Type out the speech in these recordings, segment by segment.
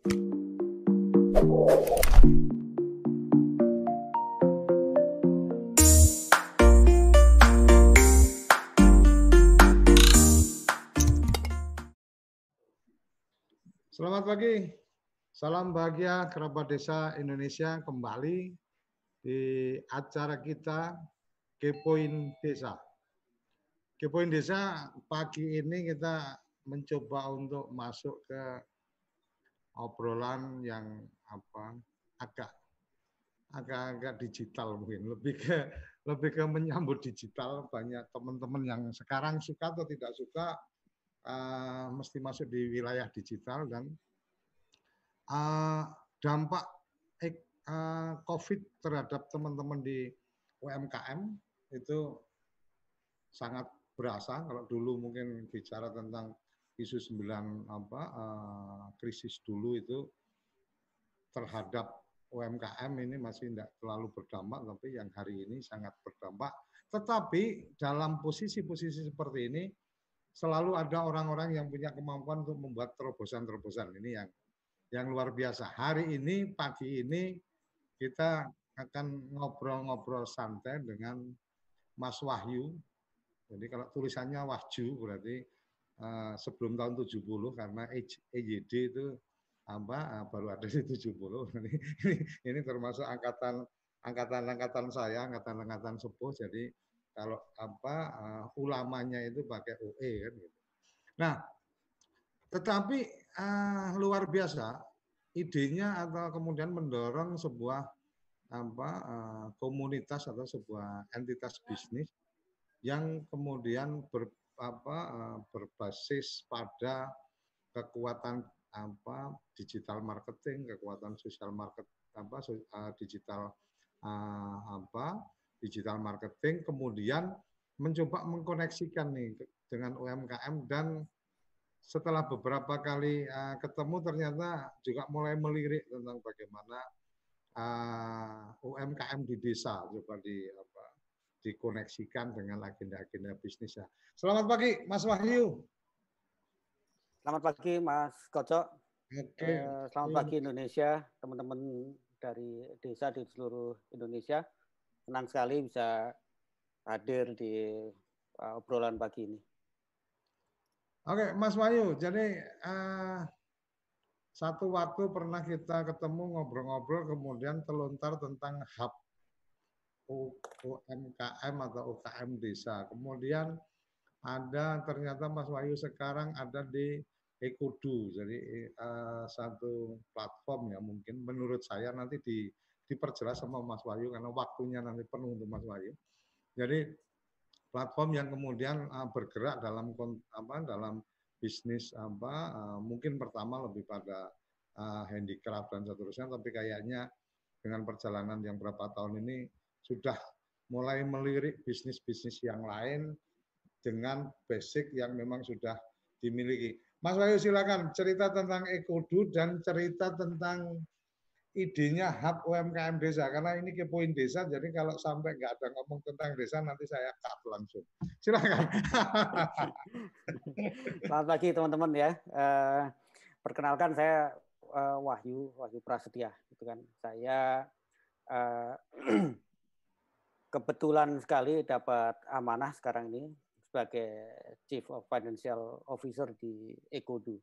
Selamat pagi. Salam bahagia kerabat desa Indonesia kembali di acara kita Kepoin Desa. Kepoin Desa pagi ini kita mencoba untuk masuk ke obrolan yang apa agak agak-agak digital mungkin lebih ke lebih ke menyambut digital banyak teman-teman yang sekarang suka atau tidak suka uh, mesti masuk di wilayah digital dan uh, dampak uh, COVID terhadap teman-teman di UMKM itu sangat berasa. Kalau dulu mungkin bicara tentang isu sembilan apa uh, krisis dulu itu terhadap UMKM ini masih tidak terlalu berdampak, tapi yang hari ini sangat berdampak. Tetapi dalam posisi-posisi seperti ini selalu ada orang-orang yang punya kemampuan untuk membuat terobosan-terobosan. Ini yang yang luar biasa. Hari ini, pagi ini, kita akan ngobrol-ngobrol santai dengan Mas Wahyu. Jadi kalau tulisannya Wahju berarti uh, sebelum tahun 70 karena EYD itu apa uh, baru ada di 70. ini, ini termasuk angkatan angkatan-angkatan saya, angkatan-angkatan sepuh. Jadi kalau apa uh, ulamanya itu pakai OE kan gitu. Nah, tetapi uh, luar biasa idenya atau kemudian mendorong sebuah apa uh, komunitas atau sebuah entitas bisnis yang kemudian ber, apa, uh, berbasis pada kekuatan apa digital marketing, kekuatan sosial market apa uh, digital uh, apa digital marketing, kemudian mencoba mengkoneksikan nih dengan UMKM dan setelah beberapa kali uh, ketemu ternyata juga mulai melirik tentang bagaimana uh, UMKM di desa coba di dikoneksikan dengan agenda-agenda bisnisnya. Selamat pagi Mas Wahyu. Selamat pagi Mas Kocok. Oke. Eh, selamat pagi Indonesia, teman-teman dari desa di seluruh Indonesia senang sekali bisa hadir di uh, obrolan pagi ini. Oke, Mas Wayu. Jadi uh, satu waktu pernah kita ketemu ngobrol-ngobrol, kemudian terlontar tentang hub UMKM atau UKM desa. Kemudian ada ternyata Mas Wayu sekarang ada di Ekodu, jadi uh, satu platform ya mungkin menurut saya nanti di diperjelas sama Mas Wahyu karena waktunya nanti penuh untuk Mas Wahyu. Jadi platform yang kemudian uh, bergerak dalam apa dalam bisnis apa uh, mungkin pertama lebih pada uh, handicraft dan seterusnya tapi kayaknya dengan perjalanan yang berapa tahun ini sudah mulai melirik bisnis-bisnis yang lain dengan basic yang memang sudah dimiliki. Mas Wahyu silakan cerita tentang Ekodu dan cerita tentang idenya hub UMKM desa karena ini ke poin desa jadi kalau sampai nggak ada ngomong tentang desa nanti saya cut langsung. Silakan. Selamat pagi teman-teman ya. Uh, perkenalkan saya uh, Wahyu Wahyu Prasetya itu kan. Saya uh, kebetulan sekali dapat amanah sekarang ini sebagai Chief of Financial Officer di Ekodu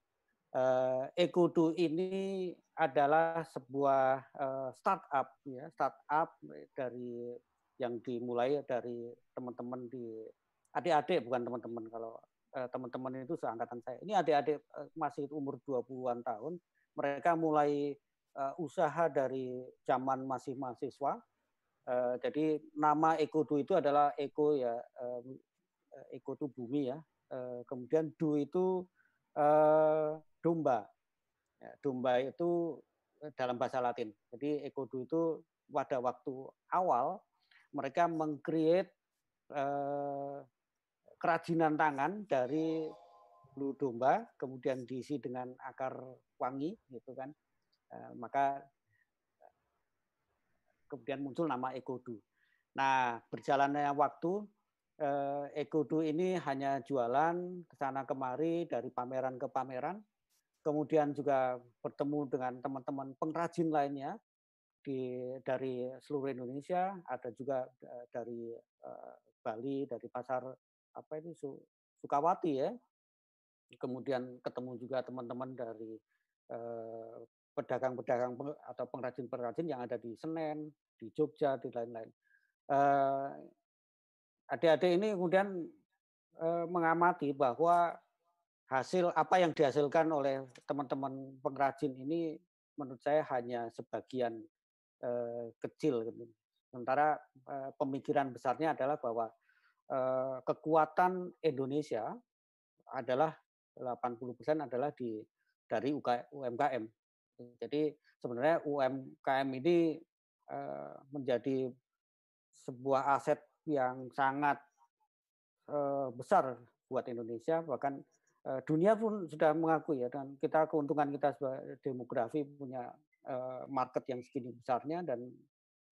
uh, Ekudu ini adalah sebuah uh, startup ya startup dari yang dimulai dari teman-teman di adik-adik bukan teman-teman. Kalau uh, teman-teman itu seangkatan saya. Ini adik-adik uh, masih umur 20-an tahun. Mereka mulai uh, usaha dari zaman masih mahasiswa uh, jadi nama Ekodu itu adalah Eko ya uh, Eko itu bumi ya uh, kemudian Du itu uh, domba. Ya, domba itu eh, dalam bahasa Latin. Jadi ekodu itu pada waktu awal mereka mengcreate eh, kerajinan tangan dari bulu domba, kemudian diisi dengan akar wangi, gitu kan. Eh, maka kemudian muncul nama ekodu. Nah, berjalannya waktu, eh, ekodu ini hanya jualan ke sana kemari dari pameran ke pameran, kemudian juga bertemu dengan teman-teman pengrajin lainnya di dari seluruh Indonesia, ada juga dari uh, Bali, dari pasar apa itu Sukawati ya. Kemudian ketemu juga teman-teman dari pedagang-pedagang atau pengrajin-pengrajin yang ada di Senen, di Jogja, di lain-lain. Uh, adik-adik ini kemudian uh, mengamati bahwa hasil apa yang dihasilkan oleh teman-teman pengrajin ini menurut saya hanya sebagian Eh, kecil. Gitu. Sementara eh, pemikiran besarnya adalah bahwa eh, kekuatan Indonesia adalah 80% adalah di dari UMKM. Jadi sebenarnya UMKM ini menjadi sebuah aset yang sangat besar buat Indonesia bahkan dunia pun sudah mengakui ya dan kita keuntungan kita sebagai demografi punya Eh, market yang segini besarnya dan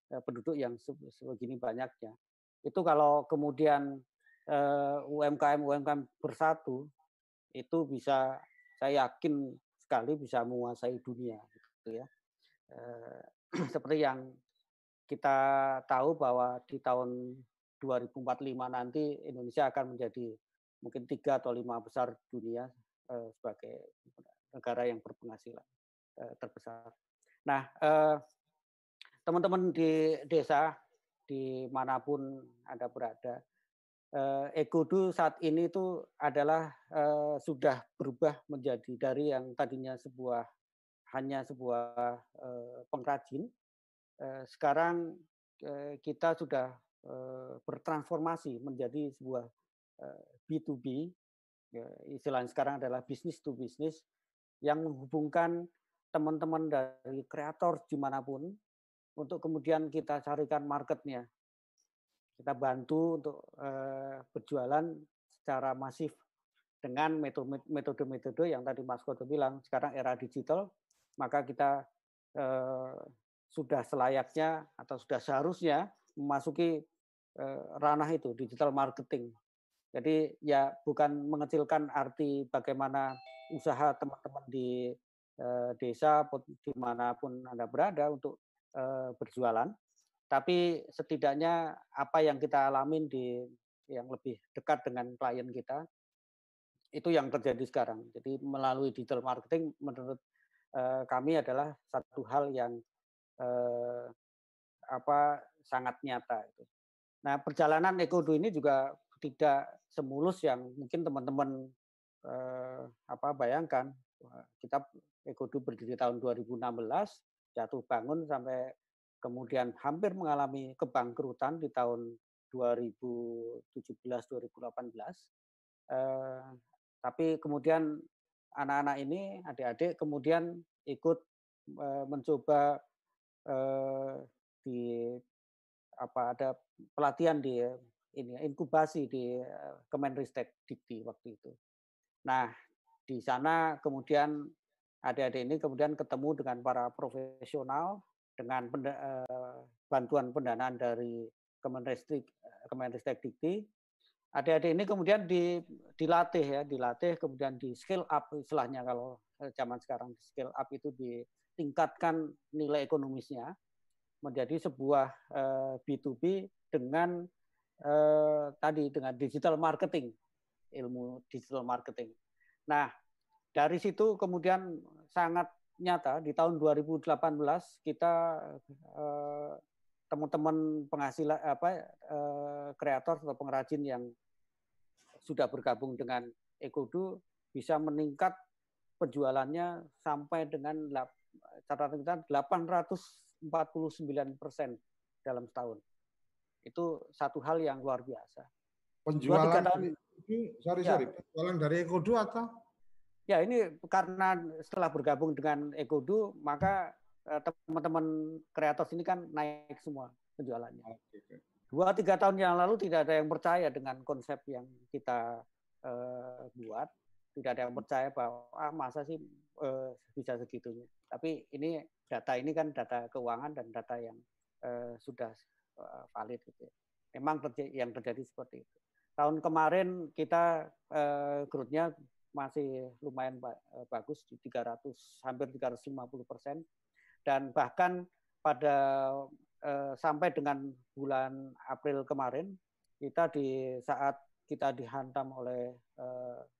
eh, penduduk yang sebegini banyaknya. Itu kalau kemudian eh, UMKM UMKM bersatu itu bisa saya yakin sekali bisa menguasai dunia gitu ya. Seperti yang kita tahu bahwa di tahun 2045 nanti Indonesia akan menjadi mungkin tiga atau lima besar dunia sebagai negara yang berpenghasilan terbesar. Nah, teman-teman di desa di mana pun anda berada, eh, Egodu saat ini itu adalah eh, sudah berubah menjadi dari yang tadinya sebuah hanya sebuah eh, pengrajin, eh, sekarang eh, kita sudah eh, bertransformasi menjadi sebuah eh, B2B, ya, istilahnya sekarang adalah business to business yang menghubungkan teman-teman dari kreator di mana pun untuk kemudian kita carikan marketnya. Kita bantu untuk uh, berjualan secara masif dengan metode-metode yang tadi Mas Koto bilang, sekarang era digital, maka kita uh, sudah selayaknya atau sudah seharusnya memasuki uh, ranah itu, digital marketing. Jadi ya bukan mengecilkan arti bagaimana usaha teman-teman di Eh, desa di mana pun anda berada untuk eh, berjualan tapi setidaknya apa yang kita alamin di yang lebih dekat dengan klien kita itu yang terjadi sekarang. Jadi melalui digital marketing menurut eh, kami adalah satu hal yang apa sangat nyata. Nah perjalanan Ekodo ini juga tidak semulus yang mungkin teman-teman apa bayangkan. Kita Ekodu berdiri tahun 2016, jatuh bangun sampai kemudian hampir mengalami kebangkrutan di tahun 2017-2018. Eh, tapi kemudian anak-anak ini, adik-adik kemudian ikut eh, mencoba eh, di apa ada pelatihan di ini inkubasi di eh, Kemenristek Dikti waktu itu. Nah, di sana kemudian adik-adik ini kemudian ketemu dengan para profesional dengan uh, bantuan pendanaan dari Kemenristek Kemenristek Dikti. Adik-adik ini kemudian di, dilatih ya, dilatih kemudian di scale up istilahnya kalau eh, zaman sekarang scale up itu ditingkatkan nilai ekonomisnya menjadi sebuah uh, eh, B2B dengan uh, tadi dengan digital marketing, ilmu digital marketing. Nah, dari situ kemudian sangat nyata di tahun 2018 kita eh, teman-teman penghasilan apa eh, kreator atau pengrajin yang sudah bergabung dengan Ekodu bisa meningkat penjualannya sampai dengan catatan kita 849 persen dalam setahun. Itu satu hal yang luar biasa. Penjualan tahun, dari, sorry, ya. sorry, penjualan dari Ekodu atau Ya ini karena setelah bergabung dengan Ekodu, maka eh, teman-teman kreator ini kan naik semua penjualannya. Dua tiga tahun yang lalu tidak ada yang percaya dengan konsep yang kita uh, buat, tidak ada yang percaya bahwa ah masa sih uh, bisa segitunya. Tapi ini data ini kan data keuangan dan data yang uh, sudah uh, valid gitu. Ya. Memang terjadi, yang terjadi seperti itu. Tahun kemarin kita uh, growth-nya masih lumayan bagus di 300 hampir 350 persen dan bahkan pada sampai dengan bulan April kemarin kita di saat kita dihantam oleh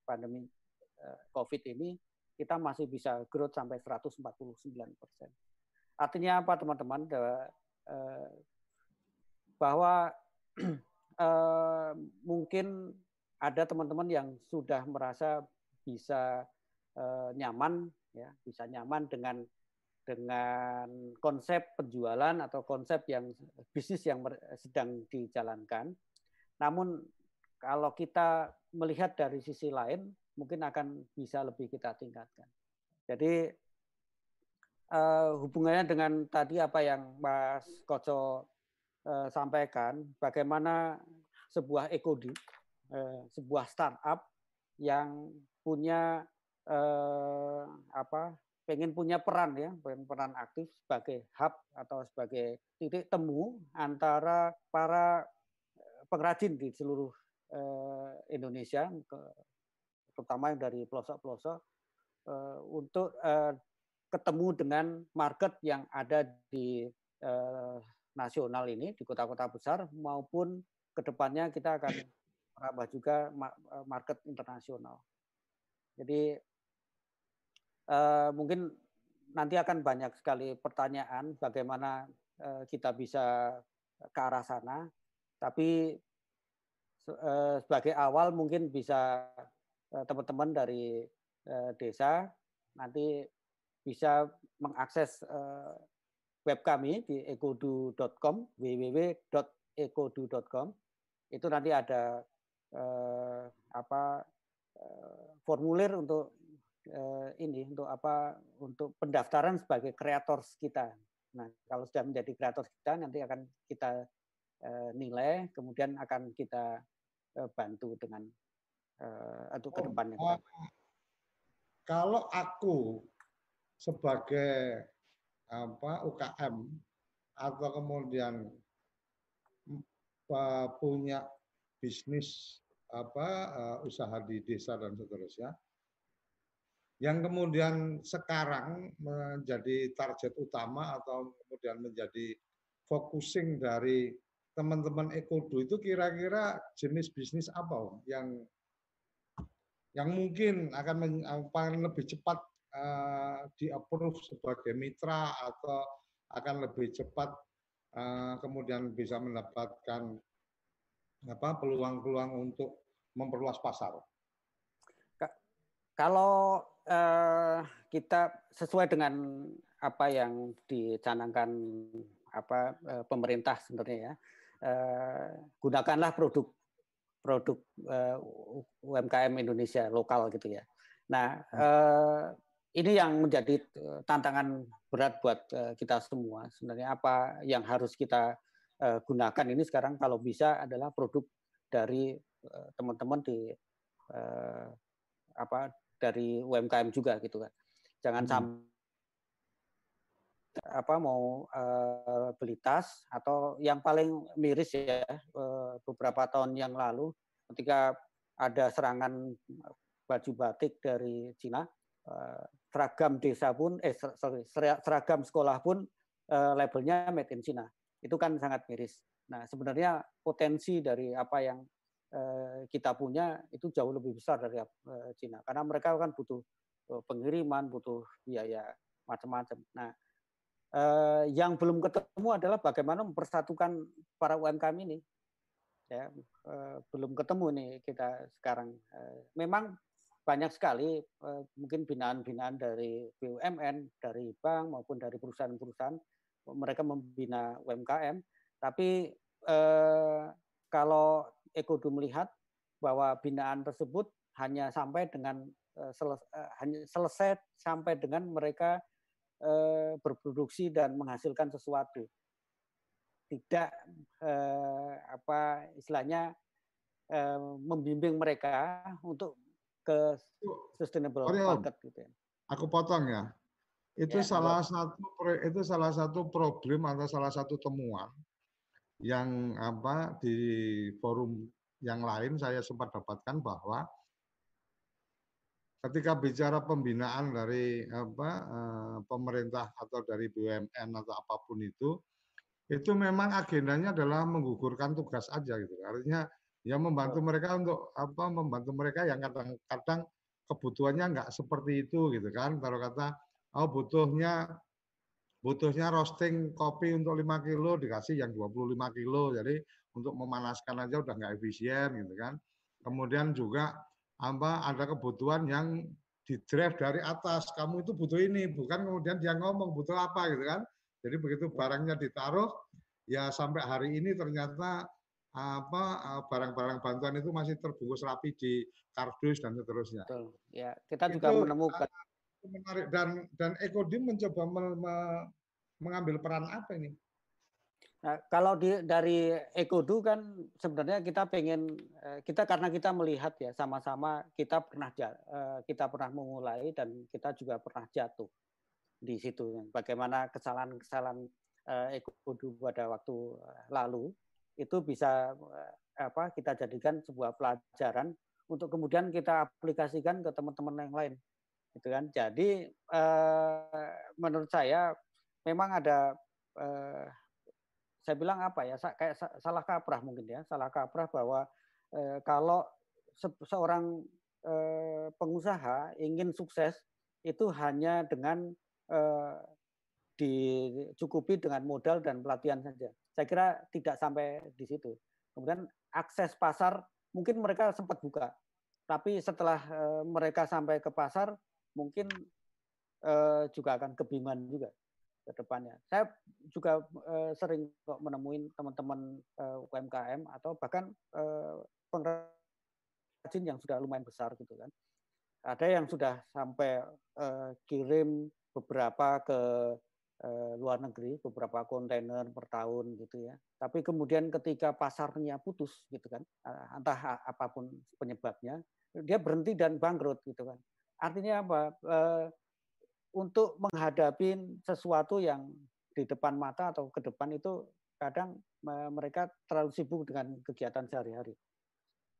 pandemi COVID ini kita masih bisa growth sampai 149 persen. Artinya apa teman-teman? Eh, bahwa eh, mungkin ada teman-teman yang sudah merasa bisa eh, nyaman, ya, bisa nyaman dengan dengan konsep penjualan atau konsep yang bisnis yang sedang dijalankan. Namun kalau kita melihat dari sisi lain, mungkin akan bisa lebih kita tingkatkan. Jadi uh, hubungannya dengan tadi apa yang Mas Koco uh, sampaikan, bagaimana sebuah ekodi, sebuah startup yang punya uh, apa pengen punya peran ya, pengen peran aktif sebagai hub atau sebagai titik temu antara para pengrajin di seluruh Indonesia terutama yang dari pelosok-pelosok uh, untuk uh, ketemu dengan market yang ada di uh, nasional ini di kota-kota besar maupun ke depannya kita akan merambah juga market internasional. Jadi uh, mungkin nanti akan banyak sekali pertanyaan bagaimana uh, kita bisa ke arah sana. Tapi uh, sebagai awal mungkin bisa teman-teman dari desa nanti bisa mengakses web kami di ekodu.com www.ekodu.com itu nanti ada apa formulir untuk ini untuk apa untuk pendaftaran sebagai kreator kita. Nah, kalau sudah menjadi kreator kita nanti akan kita nilai, kemudian akan kita bantu dengan uh, untuk oh, ke depannya? Uh, kalau aku sebagai apa UKM atau kemudian uh, punya bisnis apa uh, usaha di desa dan seterusnya yang kemudian sekarang menjadi target utama atau kemudian menjadi focusing dari teman-teman ekodo itu kira-kira jenis bisnis apa yang yang mungkin akan akan lebih cepat uh, di-approve sebagai mitra atau akan lebih cepat uh, kemudian bisa mendapatkan apa peluang-peluang untuk memperluas pasar. Kalau uh, kita sesuai dengan apa yang dicanangkan apa pemerintah sebenarnya ya, uh, gunakanlah produk produk eh, UMKM Indonesia lokal gitu ya. Nah, uh, ini yang menjadi eh, tantangan berat buat uh, kita semua. Sebenarnya apa yang harus kita gunakan ini sekarang kalau bisa adalah produk dari teman-teman uh, di uh, apa dari UMKM juga gitu kan. Jangan hmm. sampai apa mau uh, beli tas atau yang paling miris ya uh, beberapa tahun yang lalu ketika ada serangan baju batik dari Cina uh, seragam desa pun eh sorry seragam sekolah pun uh, labelnya made in China itu kan sangat miris. Nah sebenarnya potensi dari apa yang uh, kita punya itu jauh lebih besar dari uh, Cina karena mereka kan butuh pengiriman, butuh biaya macam-macam. Nah eh, yang belum ketemu adalah bagaimana mempersatukan para UMKM ini. Ya, eh, belum ketemu nih kita sekarang. Eh, memang banyak sekali eh, mungkin binaan-binaan dari BUMN, dari bank maupun dari perusahaan-perusahaan mereka membina UMKM, tapi eh, kalau Ekodu melihat bahwa binaan tersebut hanya sampai dengan eh, selesai, eh, hanya selesai sampai dengan mereka eh, berproduksi dan menghasilkan sesuatu. Tidak eh, apa istilahnya eh, membimbing mereka untuk ke sustainable Sorry, market gitu ya. Aku potong ya. Itu ya, salah kalau... satu itu salah satu problem atau salah satu temuan yang apa di forum yang lain saya sempat dapatkan bahwa ketika bicara pembinaan dari apa eh, pemerintah atau dari BUMN atau apa pun itu itu memang agendanya adalah menggugurkan tugas aja gitu. Artinya ya membantu mereka untuk apa membantu mereka yang kadang-kadang kebutuhannya nggak seperti itu gitu kan. Kalau kata oh butuhnya butuhnya roasting kopi untuk 5 kilo dikasih yang 25 kilo. Jadi untuk memanaskan aja udah nggak efisien gitu kan. Kemudian juga apa ada kebutuhan yang di drive dari atas. Kamu itu butuh ini, bukan kemudian dia ngomong butuh apa gitu kan. Jadi begitu barangnya ditaruh, ya sampai hari ini ternyata apa barang-barang bantuan itu masih terbungkus rapi di kardus dan seterusnya. Betul. Ya, kita juga itu, menemukan menarik dan dan Ekodim mencoba me, me, mengambil peran apa ini? Nah, kalau di, dari Ekodu kan sebenarnya kita pengen eh, kita karena kita melihat ya sama-sama kita pernah eh, kita pernah memulai dan kita juga pernah jatuh di situ. Bagaimana kesalahan-kesalahan eh, Ekodu pada waktu lalu itu bisa apa kita jadikan sebuah pelajaran untuk kemudian kita aplikasikan ke teman-teman yang lain, gitu kan. Jadi menurut saya memang ada saya bilang apa ya kayak salah kaprah mungkin ya salah kaprah bahwa eh, kalau se seorang eh, pengusaha ingin sukses itu hanya dengan eh, dicukupi dengan modal dan pelatihan saja. Saya kira tidak sampai di situ. Kemudian akses pasar mungkin mereka sempat buka, tapi setelah eh, mereka sampai ke pasar mungkin eh, juga akan kebingungan juga ke depannya. Saya juga uh, sering kok menemuin teman-teman uh, eh, UMKM atau bahkan uh, pengrajin yang sudah lumayan besar gitu kan. Ada yang sudah sampai uh, kirim beberapa ke uh, luar negeri, beberapa kontainer per tahun gitu ya. Tapi kemudian ketika pasarnya putus gitu kan, uh, entah apa pun penyebabnya, dia berhenti dan bangkrut gitu kan. Artinya apa? Uh, untuk menghadapi sesuatu yang di depan mata atau ke depan itu kadang mereka terlalu sibuk dengan kegiatan sehari-hari.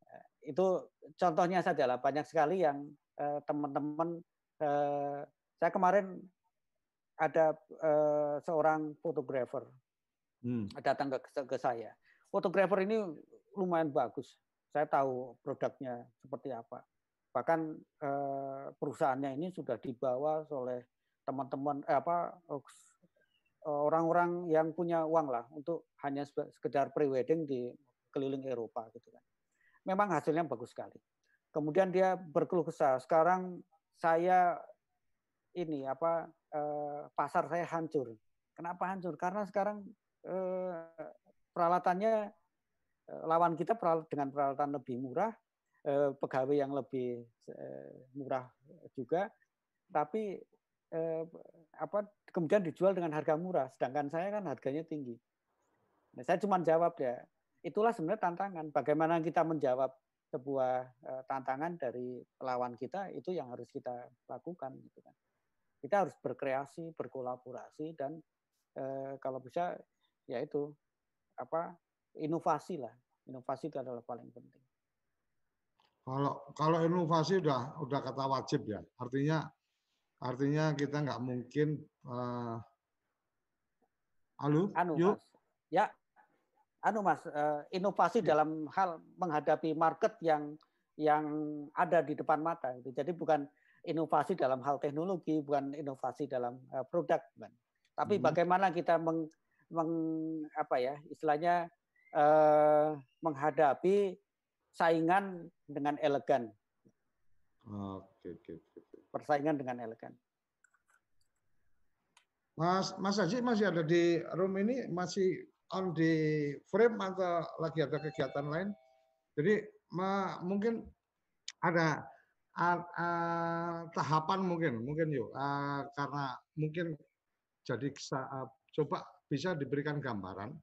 Eh, itu contohnya saja lah banyak sekali yang eh, teman-teman eh, saya kemarin ada seorang fotografer hmm. datang ke, ke saya. Fotografer ini lumayan bagus. Saya tahu produknya seperti apa bahkan eh, perusahaannya ini sudah dibawa oleh teman-teman eh, apa eh, orang-orang yang punya uang lah untuk hanya sekedar pre-wedding di keliling Eropa gitu kan. Memang hasilnya bagus sekali. Kemudian dia berkeluh kesah, sekarang saya ini apa eh, pasar saya hancur. Kenapa hancur? Karena sekarang eh, peralatannya eh, lawan kita dengan peralatan lebih murah, Eh, pegawai yang lebih eh, murah juga, tapi eh, apa kemudian dijual dengan harga murah, sedangkan saya kan harganya tinggi. Nah, saya cuma jawab ya, itulah sebenarnya tantangan. Bagaimana kita menjawab sebuah tantangan dari lawan kita itu yang harus kita lakukan gitu kan. Kita harus berkreasi, berkolaborasi dan kalau bisa ya itu apa inovasi lah. Inovasi itu adalah paling penting. Kalau kalau inovasi udah udah kata wajib ya. Artinya artinya kita nggak mungkin uh, Halo, anu, yuk. Mas. Ya, anu Mas, uh, inovasi ya. dalam hal menghadapi market yang yang ada di depan mata itu. Jadi bukan inovasi dalam hal teknologi, bukan inovasi dalam uh, produk, bukan. Tapi hmm. bagaimana kita meng, meng apa ya, istilahnya uh, menghadapi saingan dengan elegan. Oke, oke, oke. Persaingan dengan elegan. Mas Mas Haji masih ada di room ini masih on di frame atau lagi ada kegiatan lain? Jadi ma, mungkin ada uh, uh, tahapan mungkin mungkin yuk uh, karena mungkin jadi uh, coba bisa diberikan gambaran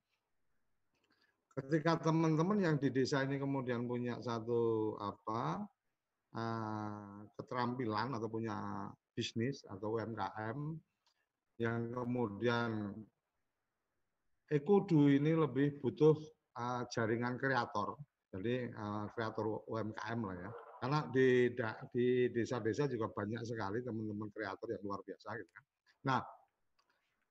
ketika teman-teman yang di desa ini kemudian punya satu apa uh, keterampilan atau punya bisnis atau UMKM yang kemudian Ekodu ini lebih butuh uh, jaringan kreator, jadi uh, kreator UMKM lah ya. Karena di di desa-desa juga banyak sekali teman-teman kreator yang luar biasa gitu kan. Nah,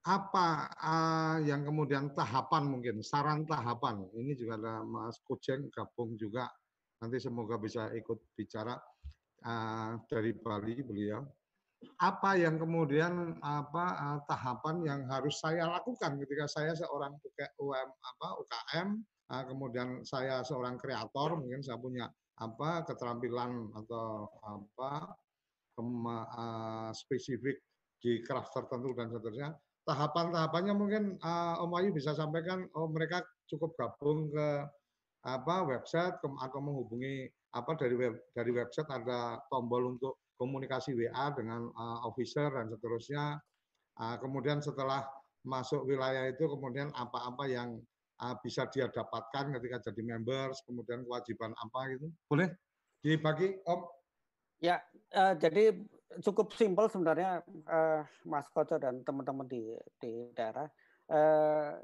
apa uh, yang kemudian tahapan mungkin saran tahapan? Ini juga ada Mas Kujeng gabung juga. Nanti semoga bisa ikut bicara uh, dari Bali beliau. Apa yang kemudian apa uh, tahapan yang harus saya lakukan ketika saya seorang UM apa UKM uh, kemudian saya seorang kreator mungkin saya punya apa keterampilan atau apa uh, spesifik di craft tertentu dan seterusnya tahapan-tahapannya mungkin uh, Om Ayu bisa sampaikan oh mereka cukup gabung ke apa website atau menghubungi apa dari web dari website ada tombol untuk komunikasi WA dengan uh, officer dan seterusnya. Uh, kemudian setelah masuk wilayah itu kemudian apa-apa yang uh, bisa dia dapatkan ketika jadi members, kemudian kewajiban apa gitu. Boleh dibagi Om? Ya, uh, jadi cukup simpel sebenarnya uh, Mas Koco dan teman-teman di di daerah. Uh,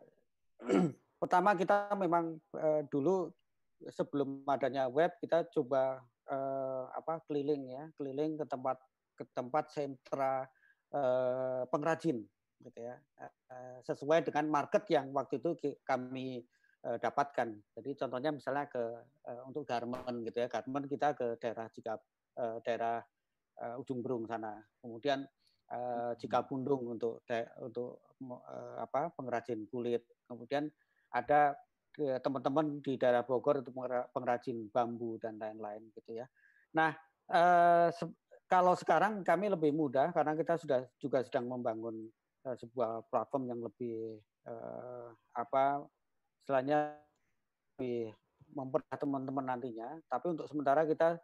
pertama kita memang uh, dulu sebelum adanya web kita coba uh, apa keliling ya, keliling ke tempat ke tempat sentra uh, pengrajin gitu ya. Uh, sesuai dengan market yang waktu itu kami uh, dapatkan. Jadi contohnya misalnya ke uh, untuk garment gitu ya. Garment kita ke daerah jika uh, daerah uh, ujung Berung sana. Kemudian uh, Cikapundung untuk untuk uh, apa pengrajin kulit. Kemudian ada teman-teman di daerah Bogor untuk pengrajin bambu dan lain-lain gitu ya. Nah, eh, kalau sekarang kami lebih mudah karena kita sudah juga sedang membangun eh, sebuah platform yang lebih eh, apa istilahnya lebih mempermudah teman-teman nantinya. Tapi untuk sementara kita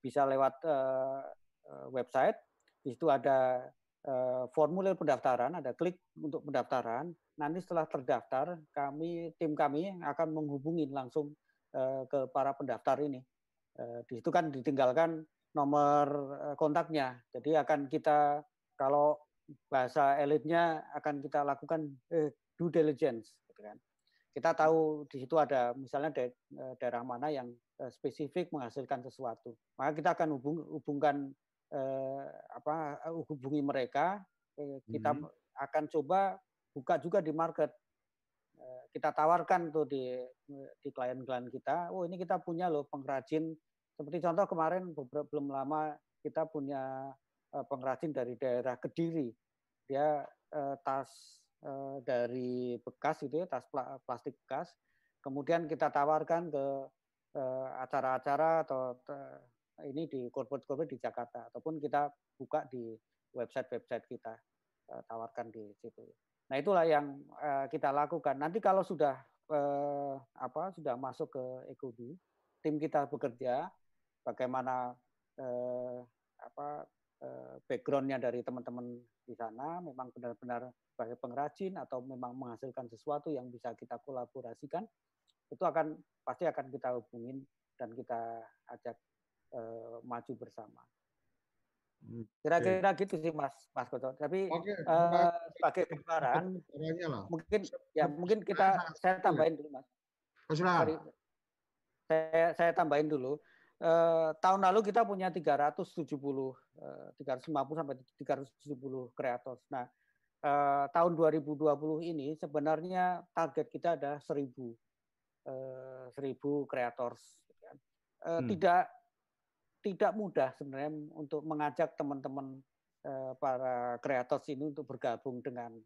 bisa lewat eh, eh website, di situ ada eh, formulir pendaftaran, ada klik untuk pendaftaran nanti setelah terdaftar kami tim kami akan menghubungi langsung uh, ke para pendaftar ini. Di situ kan ditinggalkan nomor kontaknya. Jadi akan kita kalau bahasa elitnya akan kita lakukan due diligence gitu kan. Kita tahu di situ ada misalnya da daerah mana yang spesifik menghasilkan sesuatu. Maka kita akan hubung, hubungkan uh, apa hubungi mereka kita hmm. akan coba buka juga di market. Eh, kita tawarkan tuh di di klien-klien kita, oh ini kita punya loh pengrajin. Seperti contoh kemarin beberapa belum lama kita punya eh, pengrajin dari daerah Kediri. Dia eh, tas dari bekas itu ya, tas plastik bekas. Kemudian kita tawarkan ke acara-acara atau ini di corporate-corporate di Jakarta ataupun kita buka di website-website kita tawarkan di situ. Nah, itulah yang uh, kita lakukan. Nanti kalau sudah uh, apa sudah masuk ke Ekodu, tim kita bekerja bagaimana uh, apa uh, backgroundnya dari teman-teman di sana memang benar-benar sebagai pengrajin atau memang menghasilkan sesuatu yang bisa kita kolaborasikan itu akan pasti akan kita hubungin dan kita ajak uh, maju bersama. Kira-kira gitu sih Mas Mas Koto. Tapi okay. uh, sebagai gambaran mungkin ya mungkin kita saya tambahin dulu Mas. Sorry, saya saya tambahin dulu. Uh, tahun lalu kita punya 370 uh, 350 sampai 370 kreator. Nah, uh, tahun 2020 ini sebenarnya target kita ada 1000 uh, 1000 kreators. Uh, hmm. Tidak tidak mudah sebenarnya untuk mengajak teman-teman eh, para kreator ini untuk bergabung dengan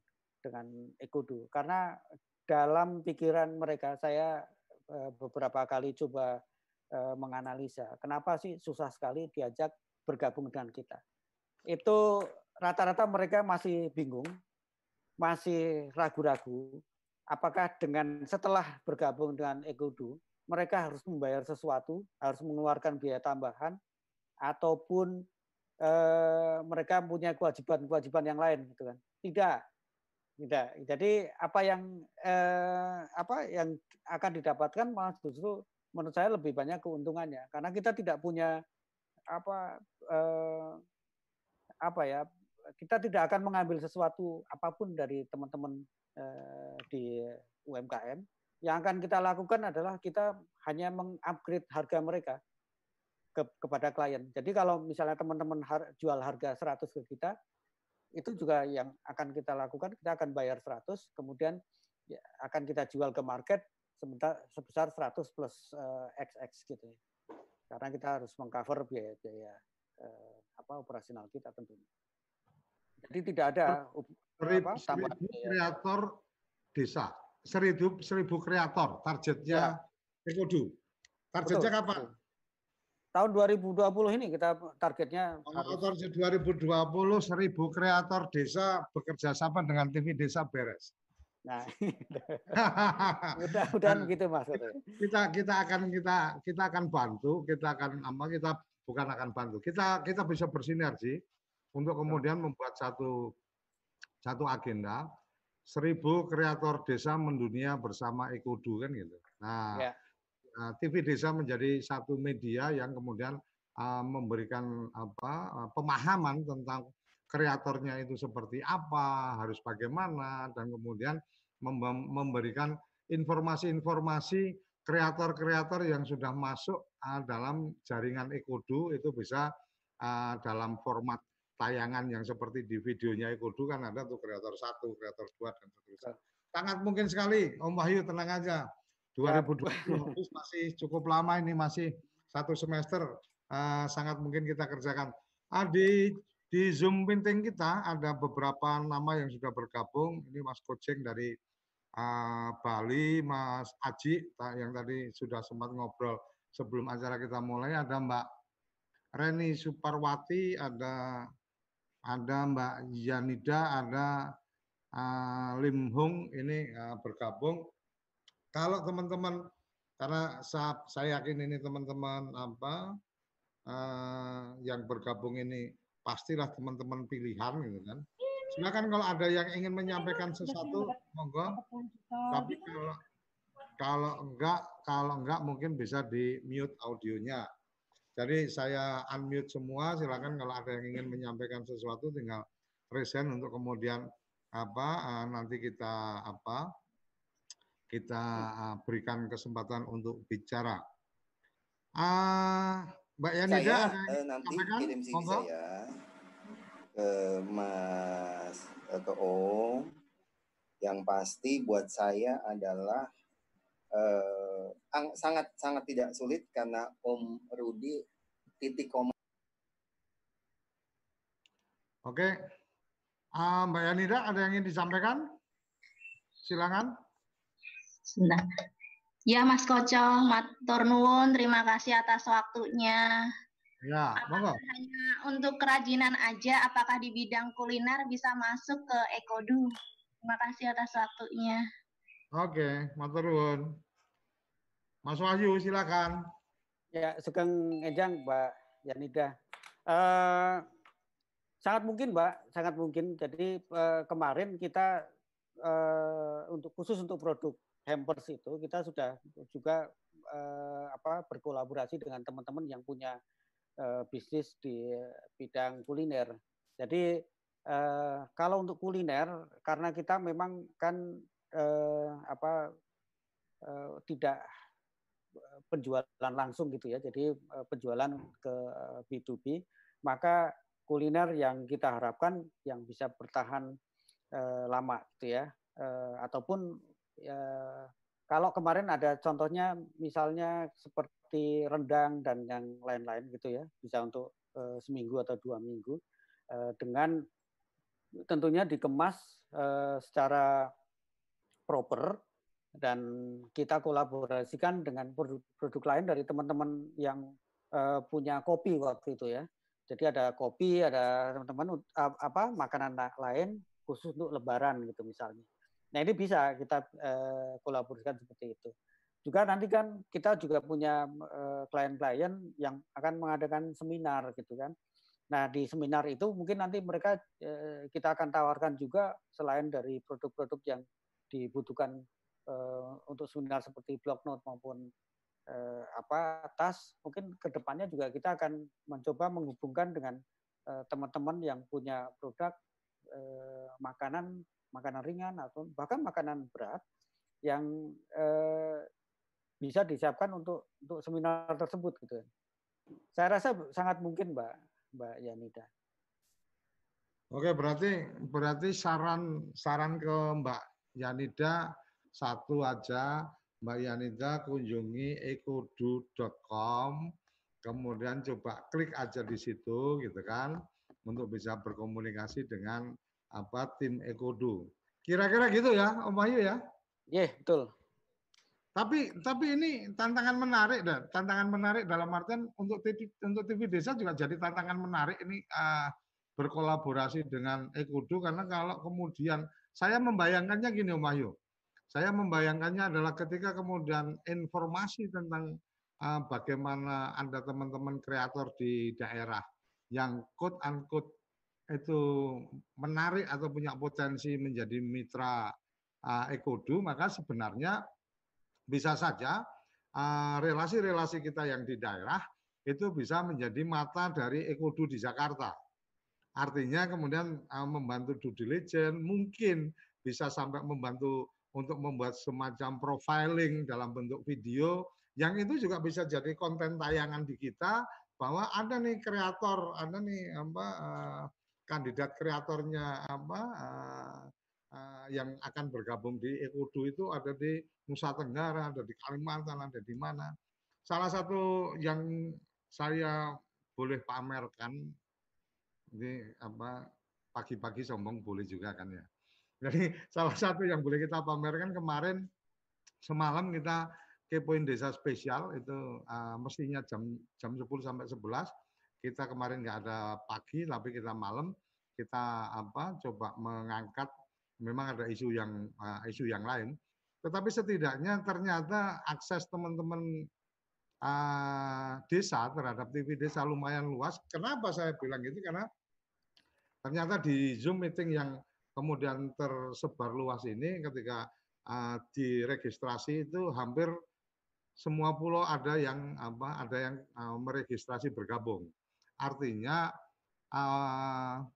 dengan Ekodo karena dalam pikiran mereka saya eh, beberapa kali coba eh, menganalisa kenapa sih susah sekali diajak bergabung dengan kita. Itu rata-rata mereka masih bingung masih ragu-ragu apakah dengan setelah bergabung dengan Ekodo mereka harus membayar sesuatu, harus mengeluarkan biaya tambahan, ataupun eh, mereka punya kewajiban-kewajiban yang lain, gitu kan? Tidak, tidak. Jadi apa yang eh, apa yang akan didapatkan malah justru menurut saya lebih banyak keuntungannya, karena kita tidak punya apa eh, apa ya kita tidak akan mengambil sesuatu apa pun dari teman-teman eh, di UMKM yang akan kita lakukan adalah kita hanya mengupgrade harga mereka. ke, kepada klien. Jadi kalau misalnya teman-teman har, jual harga 100 ke kita, itu juga yang akan kita lakukan, kita akan bayar 100, kemudian ya, akan kita jual ke market sebentar sebesar 100 plus uh, eh, XX gitu ya. Karena kita harus mengcover biaya-biaya uh, apa operasional kita tentunya. Jadi tidak ada seribu, apa, seribu kreator desa, seribu, seribu kreator targetnya ya. Ekodu. Targetnya Betul. kapan? tahun 2020 ini kita targetnya target 2020 seribu kreator desa bekerja sama dengan TV Desa beres. Nah, mudah-mudahan gitu mas. Kita kita akan kita kita akan bantu, kita akan apa kita bukan akan bantu. Kita kita bisa bersinergi untuk kemudian membuat satu satu agenda seribu kreator desa mendunia bersama Ekodu kan gitu. Nah, ya. Eh, TV Desa menjadi satu media yang kemudian uh, memberikan apa uh, pemahaman tentang kreatornya itu seperti apa, harus bagaimana, dan kemudian memberikan informasi-informasi kreator-kreator yang sudah masuk uh, dalam jaringan Ekodu itu bisa uh, dalam format tayangan yang seperti di videonya Ekodu kan ada tuh kreator satu, kreator dua dan seterusnya. Sangat mungkin sekali, Om Wahyu tenang aja 2020 masih cukup lama ini masih satu semester uh, sangat mungkin kita kerjakan. Uh, di di Zoom meeting kita ada beberapa nama yang sudah bergabung. Ini Mas Koceng dari uh, Bali, Mas Aji yang tadi sudah sempat ngobrol sebelum acara kita mulai. Ada Mbak Reni Suparwati, ada ada Mbak Yanida, ada uh, Lim Hung ini uh, bergabung kalau teman-teman karena saya, saya yakin ini teman-teman apa uh, yang bergabung ini pastilah teman-teman pilihan gitu kan. Silakan kalau ada yang ingin menyampaikan sesuatu, monggo. Tapi kalau kalau enggak, kalau enggak mungkin bisa di mute audionya. Jadi saya unmute semua, silakan kalau ada yang ingin menyampaikan sesuatu tinggal present untuk kemudian apa uh, nanti kita apa kita uh, berikan kesempatan untuk bicara. Uh, Mbak Yani, saya uh, nanti sampaikan? kirim CV Monggo. saya ke Mas ke Om. Yang pasti buat saya adalah uh, sangat sangat tidak sulit karena Om Rudi titik koma. Oke, uh, Mbak Yanida ada yang ingin disampaikan? Silakan. Sebentar. Ya Mas Koco, matur nuwun, terima kasih atas waktunya. Ya, monggo. Hanya untuk kerajinan aja, apakah di bidang kuliner bisa masuk ke Ekodu? Terima kasih atas waktunya. Oke, matur nuwun. Mas Wahyu, silakan. Ya, Sugeng Ejang, Mbak Yanida. Uh, sangat mungkin, Mbak, sangat mungkin. Jadi uh, kemarin kita uh, untuk khusus untuk produk hampers itu kita sudah juga uh, apa berkolaborasi dengan teman-teman yang punya uh, bisnis di bidang kuliner. Jadi uh, kalau untuk kuliner karena kita memang kan uh, apa uh, tidak penjualan langsung gitu ya. Jadi uh, penjualan ke B2B, maka kuliner yang kita harapkan yang bisa bertahan uh, lama gitu ya. Uh, ataupun ya, kalau kemarin ada contohnya misalnya seperti rendang dan yang lain-lain gitu ya, bisa untuk uh, seminggu atau dua minggu uh, dengan tentunya dikemas uh, secara proper dan kita kolaborasikan dengan produk-produk lain dari teman-teman yang uh, punya kopi waktu itu ya. Jadi ada kopi, ada teman-teman apa makanan lain khusus untuk lebaran gitu misalnya. Nah ini bisa kita uh, kolaborasikan seperti itu. Juga nanti kan kita juga punya uh, klien-klien yang akan mengadakan seminar gitu kan. Nah di seminar itu mungkin nanti mereka uh, kita akan tawarkan juga selain dari produk-produk yang dibutuhkan uh, untuk seminar seperti blog note maupun uh, apa tas, mungkin ke depannya juga kita akan mencoba menghubungkan dengan teman-teman uh, yang punya produk uh, makanan makanan ringan atau bahkan makanan berat yang eh, bisa disiapkan untuk untuk seminar tersebut gitu. Saya rasa sangat mungkin, Mbak, Mbak Yanida. Oke, berarti berarti saran saran ke Mbak Yanida satu aja, Mbak Yanida kunjungi ekodu.com, kemudian coba klik aja di situ gitu kan untuk bisa berkomunikasi dengan apa tim Ekodu. Kira-kira gitu ya, Om Bayu ya? Iya, yeah, betul. Tapi tapi ini tantangan menarik dan tantangan menarik dalam artian untuk TV untuk TV desa juga jadi tantangan menarik ini uh, berkolaborasi dengan Ekudu karena kalau kemudian saya membayangkannya gini Om Ayu. Saya membayangkannya adalah ketika kemudian informasi tentang uh, bagaimana Anda teman-teman kreator di daerah yang quote unquote itu menarik atau punya potensi menjadi mitra uh, Ekodu, maka sebenarnya bisa saja eh, relasi-relasi kita yang di daerah itu bisa menjadi mata dari Ekodu di Jakarta. Artinya kemudian eh, membantu due diligence, mungkin bisa sampai membantu untuk membuat semacam profiling dalam bentuk video, yang itu juga bisa jadi konten tayangan di kita bahwa ada nih kreator, ada nih apa uh, kandidat kreatornya apa uh, uh, yang akan bergabung di Ekodu itu ada di Nusa Tenggara, ada di Kalimantan, ada di mana. Salah satu yang saya boleh pamerkan, ini apa pagi-pagi sombong boleh juga kan ya. Jadi salah satu yang boleh kita pamerkan kemarin semalam kita kepoin desa spesial itu uh, mestinya jam jam 10 sampai 11 kita kemarin nggak ada pagi tapi kita malam kita apa coba mengangkat memang ada isu yang uh, isu yang lain tetapi setidaknya ternyata akses teman-teman uh, desa terhadap TV desa lumayan luas. Kenapa saya bilang gitu? Karena ternyata di Zoom meeting yang kemudian tersebar luas ini ketika uh, diregistrasi itu hampir semua pulau ada yang apa ada yang uh, meregistrasi bergabung. Artinya uh,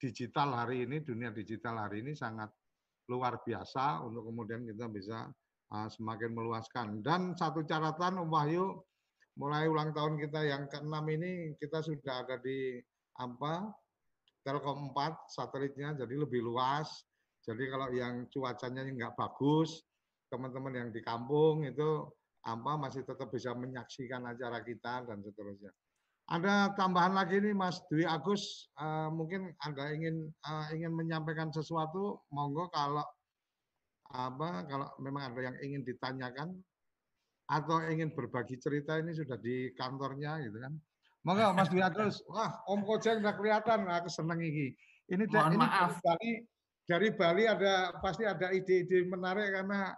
digital hari ini dunia digital hari ini sangat luar biasa untuk kemudian kita bisa uh, semakin meluaskan. Dan satu catatan Om Wahyu, mulai ulang tahun kita yang ke-6 ini kita sudah ada di apa Telkom 4 satelitnya jadi lebih luas. Jadi kalau yang cuacanya nggak bagus, teman-teman yang di kampung itu apa masih tetap bisa menyaksikan acara kita dan seterusnya. Ada tambahan lagi nih Mas Dwi Agus, uh, mungkin Anda ingin uh, ingin menyampaikan sesuatu, monggo kalau apa kalau memang ada yang ingin ditanyakan atau ingin berbagi cerita ini sudah di kantornya gitu kan. Monggo Mas Dwi Agus, wah Om Kojeng udah kelihatan, aku seneng ini. Ini, Mohon ini maaf. Dari Bali, dari Bali ada pasti ada ide-ide menarik karena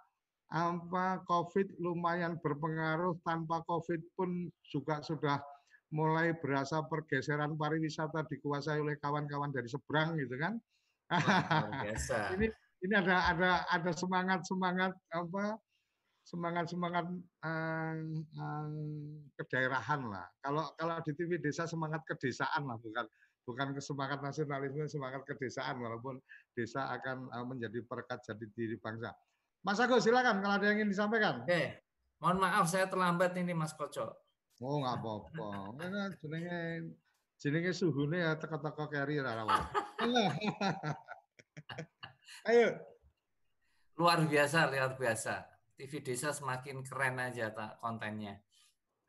apa COVID lumayan berpengaruh tanpa COVID pun juga sudah mulai berasa pergeseran pariwisata dikuasai oleh kawan-kawan dari seberang gitu kan. ini ini ada ada ada semangat semangat apa semangat semangat um, um, kedaerahan lah. Kalau kalau di TV desa semangat kedesaan lah bukan bukan semangat nasionalisme semangat kedesaan walaupun desa akan uh, menjadi perekat jadi diri bangsa. Mas Agus silakan kalau ada yang ingin disampaikan. Oke, mohon maaf saya terlambat ini Mas Koco. Oh, nggak apa-apa. Ini jenenge jenenge suhune ya teka-teka keri ra Ayo. Luar biasa, luar biasa. TV Desa semakin keren aja tak kontennya.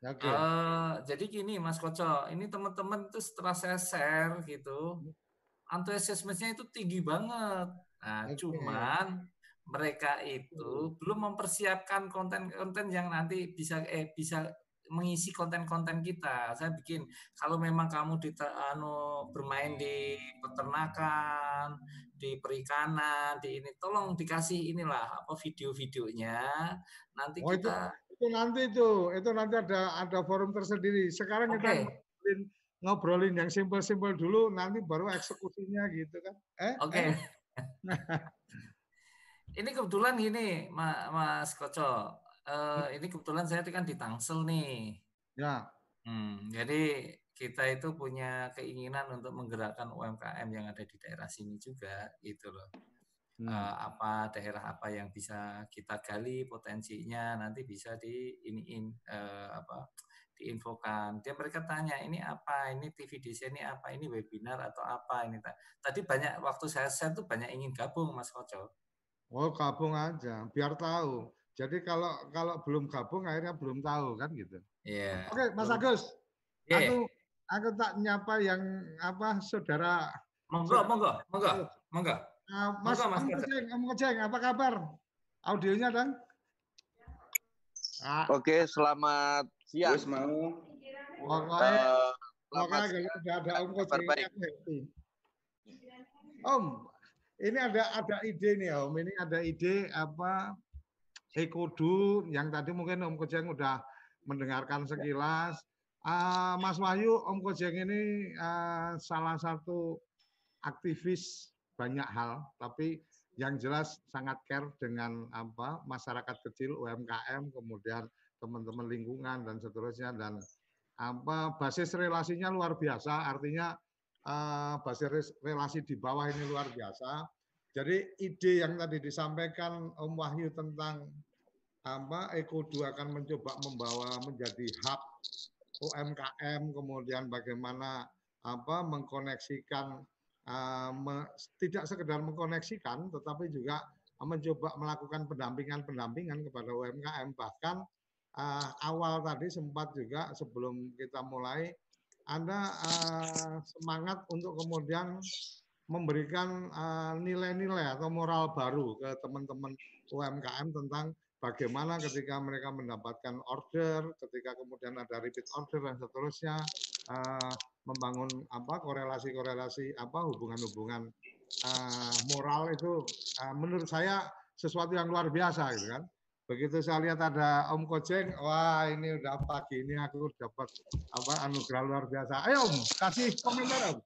Okay. Uh, eh, jadi gini Mas Koco, ini teman-teman tuh setelah saya share gitu, antusiasmenya itu tinggi banget. Nah, okay. cuman mereka itu belum mempersiapkan konten-konten yang nanti bisa eh bisa mengisi konten-konten kita. Saya bikin kalau memang kamu di anu bermain di peternakan, di perikanan, di ini tolong dikasih inilah apa video-videonya. Nanti oh, kita itu, itu nanti itu, itu nanti ada ada forum tersendiri. Sekarang okay. kita ngobrolin, ngobrolin yang simpel-simpel dulu, nanti baru eksekusinya gitu kan. Eh? Oke. Okay. Eh? ini kebetulan gini, Mas Koco uh, ini kebetulan saya kan di Tangsel nih. Ya. Hmm, jadi kita itu punya keinginan untuk menggerakkan UMKM yang ada di daerah sini juga, gitu loh. Hmm. Uh, apa daerah apa yang bisa kita gali potensinya nanti bisa di iniin uh, apa diinfokan. Dia mereka tanya ini apa, ini TV DC ini apa, ini webinar atau apa ini. Tadi banyak waktu saya share tuh banyak ingin gabung Mas Koco. Oh gabung aja, biar tahu. Jadi kalau kalau belum gabung akhirnya belum tahu kan gitu. Iya. Yeah. Oke Mas Agus, yeah. aku aku tak nyapa yang apa saudara. Monggo, monggo, monggo, monggo. Uh, Mas Om Keceng, Om Keceng, apa kabar? Audionya dan? Ah. Oke, selamat siang. Terus mau. Pokoknya, uh, pokoknya kalau ada Om Keceng. Om, ini ada ada ide nih Om. Ini ada ide apa Ekodu yang tadi mungkin Om Keceng udah mendengarkan sekilas. Uh, Mas Wahyu, Om Kojeng ini uh, salah satu aktivis banyak hal, tapi yang jelas sangat care dengan apa masyarakat kecil UMKM kemudian teman-teman lingkungan dan seterusnya dan apa basis relasinya luar biasa. Artinya uh, basis relasi di bawah ini luar biasa. Jadi ide yang tadi disampaikan Om Wahyu tentang apa Eko2 akan mencoba membawa menjadi hub UMKM kemudian bagaimana apa mengkoneksikan uh, me, tidak sekedar mengkoneksikan, tetapi juga mencoba melakukan pendampingan-pendampingan kepada UMKM. Bahkan uh, awal tadi sempat juga sebelum kita mulai ada uh, semangat untuk kemudian memberikan nilai-nilai uh, atau moral baru ke teman-teman UMKM tentang bagaimana ketika mereka mendapatkan order, ketika kemudian ada repeat order dan seterusnya, uh, membangun apa korelasi-korelasi apa hubungan-hubungan uh, moral itu uh, menurut saya sesuatu yang luar biasa gitu kan. Begitu saya lihat ada Om Kojeng, wah ini udah pagi ini aku dapat apa anugerah luar biasa. Ayo Om, kasih komentar Om.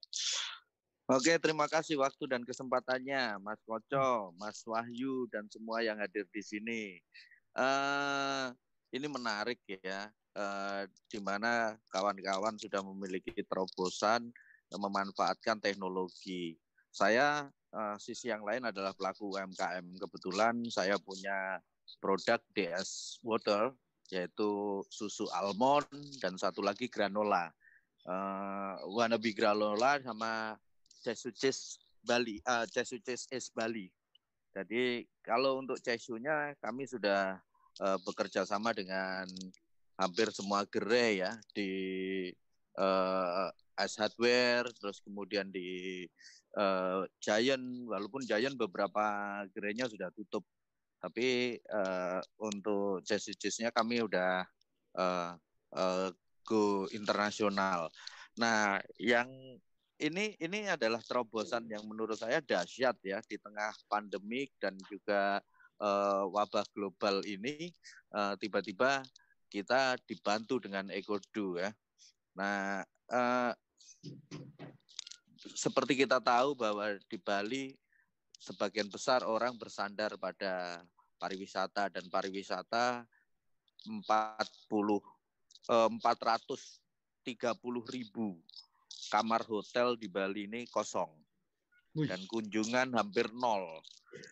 Oke, terima kasih waktu dan kesempatannya, Mas Koco, Mas Wahyu, dan semua yang hadir di sini. Uh, ini menarik ya, uh, di mana kawan-kawan sudah memiliki terobosan memanfaatkan teknologi. Saya uh, sisi yang lain adalah pelaku UMKM. Kebetulan saya punya produk DS Water, yaitu susu almond dan satu lagi granola. Uh, wannabe granola sama Cesucis Bali, uh, Cesucis es Bali. Jadi kalau untuk cesunya kami sudah uh, bekerja sama dengan hampir semua gerai ya di uh, S Hardware, terus kemudian di uh, Giant, walaupun Giant beberapa gerainya sudah tutup, tapi uh, untuk chassis-chassisnya kami udah uh, uh, go internasional. Nah, yang ini ini adalah terobosan yang menurut saya dahsyat ya di tengah pandemik dan juga uh, wabah global ini tiba tiba-tiba kita dibantu dengan Ekodu ya. Nah, uh, seperti kita tahu bahwa di Bali sebagian besar orang bersandar pada pariwisata dan pariwisata 40 uh, 430 ribu kamar hotel di Bali ini kosong dan kunjungan hampir nol.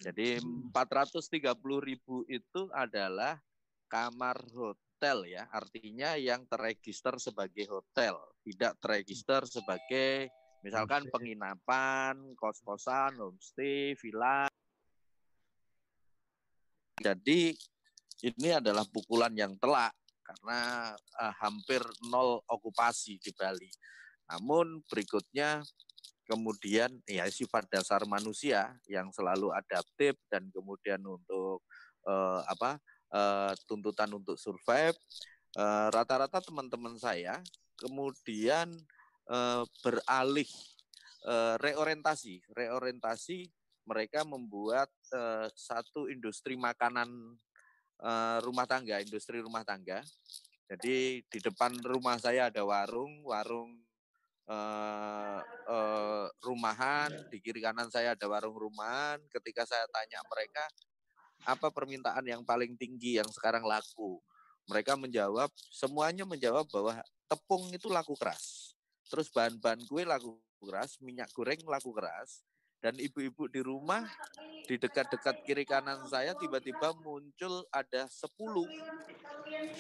Jadi 430 ribu itu adalah kamar hotel ya, artinya yang terregister sebagai hotel, tidak terregister sebagai misalkan penginapan, kos-kosan, homestay, villa. Jadi ini adalah pukulan yang telak karena uh, hampir nol okupasi di Bali. Namun berikutnya kemudian ya sifat dasar manusia yang selalu adaptif dan kemudian untuk uh, apa uh, tuntutan untuk survive rata rata-rata teman-teman saya kemudian uh, beralih uh, reorientasi. Reorientasi mereka membuat uh, satu industri makanan uh, rumah tangga industri rumah tangga. Jadi di depan rumah saya ada warung warung uh, uh, rumahan, di kiri kanan saya ada warung rumahan. Ketika saya tanya mereka apa permintaan yang paling tinggi yang sekarang laku, mereka menjawab semuanya menjawab bahwa tepung itu laku keras. Terus bahan-bahan kue laku keras, minyak goreng laku keras, dan ibu-ibu di rumah di dekat-dekat kiri kanan saya tiba-tiba muncul ada 10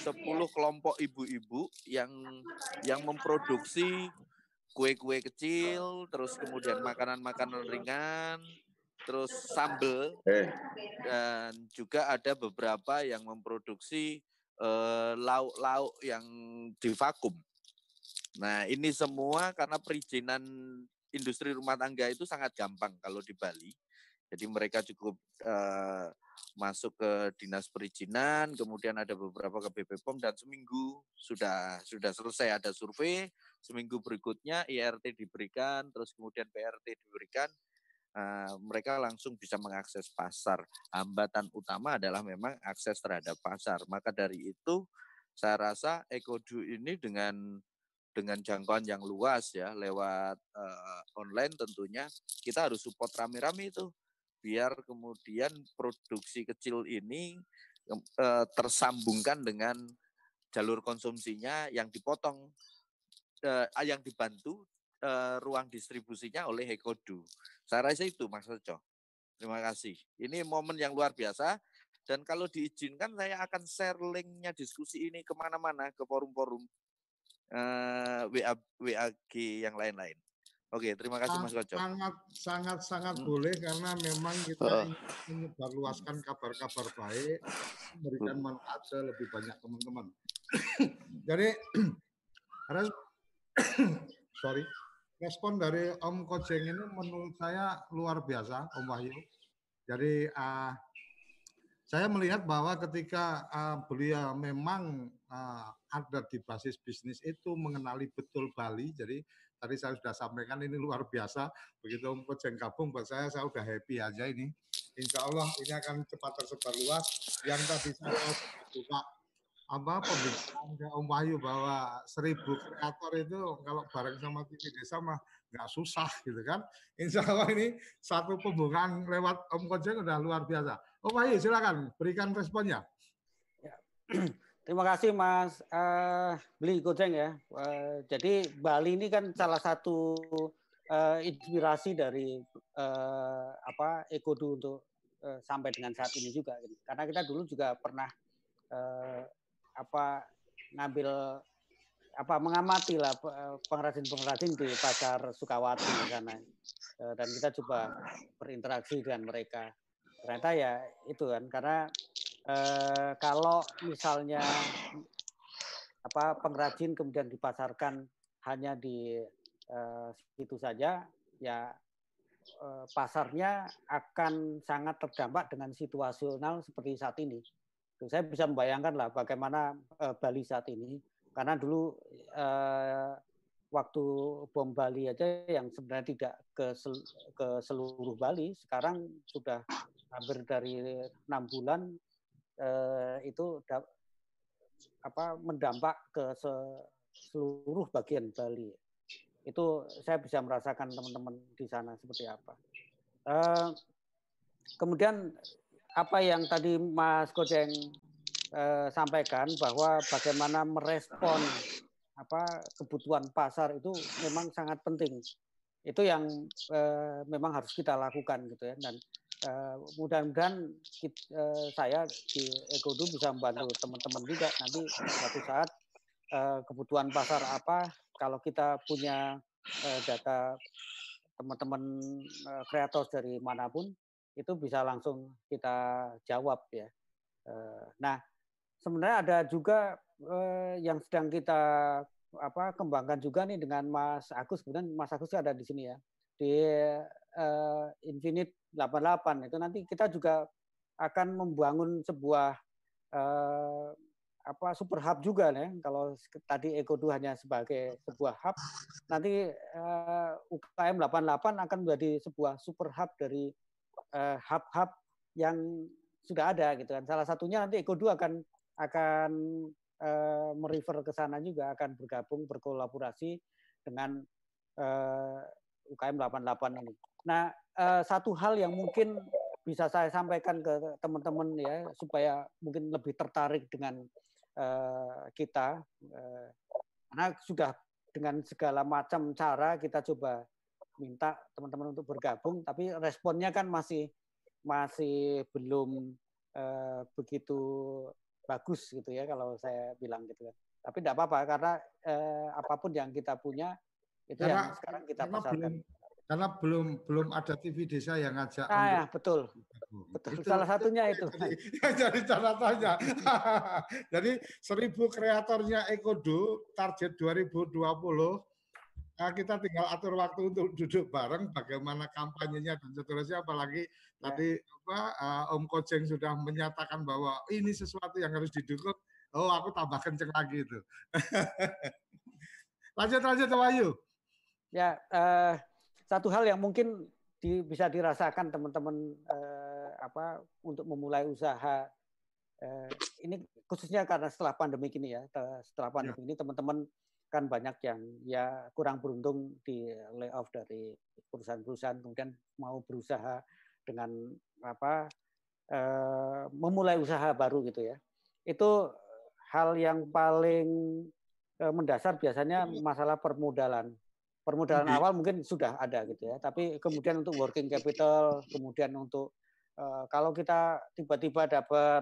10 kelompok ibu-ibu yang yang memproduksi kue-kue kecil, terus kemudian makanan-makanan ringan, terus sambel eh. dan juga ada beberapa yang memproduksi eh, lauk-lauk uh, yang divakum. Nah, ini semua karena perizinan industri rumah tangga itu sangat gampang kalau di Bali. Jadi mereka cukup uh, masuk ke dinas perizinan, kemudian ada beberapa ke BP POM dan seminggu sudah sudah selesai ada survei, seminggu berikutnya IRT diberikan, terus kemudian PRT diberikan, uh, mereka langsung bisa mengakses pasar. Hambatan utama adalah memang akses terhadap pasar. Maka dari itu saya rasa Ekodu ini dengan dengan jangkauan yang luas ya lewat uh, online tentunya kita harus support rame-rame itu biar kemudian produksi kecil ini uh, tersambungkan dengan jalur konsumsinya yang dipotong uh, yang dibantu uh, ruang distribusinya oleh Hekodu. Saya rasa itu Mas Oco. Terima kasih. Ini momen yang luar biasa dan kalau diizinkan saya akan share linknya diskusi ini ke mana-mana ke forum-forum uh, WA WAG yang lain-lain. Oke, terima kasih Mas Koco. Sangat sangat sangat hmm. boleh karena memang kita ingin menyebarluaskan kabar-kabar baik, memberikan hmm. manfaat ke lebih banyak teman-teman. Jadi sorry, respon dari Om Kojeng ini menurut saya luar biasa, Om Wahyu. Jadi uh, saya melihat bahwa ketika uh, beliau memang uh, ada di basis bisnis itu mengenali betul Bali. Jadi tadi saya sudah sampaikan ini luar biasa. Begitu Om Kojeng gabung buat saya, saya sudah happy aja ini. Insya Allah ini akan cepat tersebar luas. Yang tadi saya buka apa pembicaraan ke Om Wahyu bahwa seribu kreator itu kalau bareng sama TV Desa mah nggak susah gitu kan. Insya Allah ini satu pembukaan lewat Om Kojeng udah luar biasa. Om Wahyu silakan berikan responnya. Ya. Terima kasih Mas uh, Beli Gojeng ya. Uh, jadi Bali ini kan salah satu uh, inspirasi dari uh, apa Ekodu untuk uh, sampai dengan saat ini juga. Karena kita dulu juga pernah uh, apa ngambil apa mengamati lah pengrajin-pengrajin di pasar Sukawati di sana dan kita coba berinteraksi dengan mereka ternyata ya itu kan karena eh, kalau misalnya apa pengrajin kemudian dipasarkan hanya di eh, situ saja, ya eh, pasarnya akan sangat terdampak dengan situasional seperti saat ini. Saya bisa membayangkan lah bagaimana eh, Bali saat ini, karena dulu eh, waktu bom Bali aja yang sebenarnya tidak ke, sel, ke seluruh Bali, sekarang sudah hampir dari enam bulan eh, itu apa mendampak ke seluruh bagian Bali. Itu saya bisa merasakan teman-teman di sana seperti apa. Eh, kemudian apa yang tadi Mas Kojeng eh, sampaikan bahwa bagaimana merespon apa kebutuhan pasar itu memang sangat penting. Itu yang eh, memang harus kita lakukan gitu ya dan Uh, mudah-mudahan uh, saya di Ekodu bisa membantu teman-teman juga nanti suatu saat uh, kebutuhan pasar apa kalau kita punya uh, data teman-teman kreator dari mana pun itu bisa langsung kita jawab ya. Uh, nah sebenarnya ada juga uh, yang sedang kita apa kembangkan juga nih dengan Mas Agus. Kemudian Mas Agus ada di sini ya di uh, Infinite 88 itu nanti kita juga akan membangun sebuah apa super hub juga nih. Kalau tadi Eko2 hanya sebagai sebuah hub nanti uh, UKM 88 akan menjadi sebuah super hub dari hub-hub uh, yang sudah ada gitu kan salah satunya nanti Eko2 akan akan uh, merefer ke sana juga akan bergabung berkolaborasi dengan uh, UKM 88 ini. Nah, uh, satu hal yang mungkin bisa saya sampaikan ke teman-teman ya supaya mungkin lebih tertarik dengan uh, kita uh, karena sudah dengan segala macam cara kita coba minta teman-teman untuk bergabung, tapi responnya kan masih masih belum uh, begitu bagus gitu ya kalau saya bilang gitu kan. Tapi tidak apa-apa karena uh, apa pun yang kita punya itu karena, yang sekarang kita pasarkan. Belum, karena belum belum ada TV desa yang ngajak. Ah, ya, betul. Betul. Itu, Salah satunya itu. Jadi catatannya. jadi seribu kreatornya Ekodo target 2020 nah kita tinggal atur waktu untuk duduk bareng bagaimana kampanyenya dan seterusnya apalagi ya. tadi apa uh, Om Kojeng sudah menyatakan bahwa ini sesuatu yang harus didukung oh aku tambah kenceng lagi itu lanjut lanjut Wahyu ya uh, satu hal yang mungkin di, bisa dirasakan teman-teman eh, apa untuk memulai usaha eh, ini khususnya karena setelah pandemi ini ya setelah pandemi ya. ini teman-teman kan banyak yang ya kurang beruntung di layoff dari perusahaan-perusahaan kemudian mau berusaha dengan apa eh, memulai usaha baru gitu ya. Itu hal yang paling eh, mendasar biasanya masalah permodalan. Permodalan okay. awal mungkin sudah ada gitu ya tapi kemudian untuk working capital kemudian untuk uh, kalau kita tiba-tiba dapat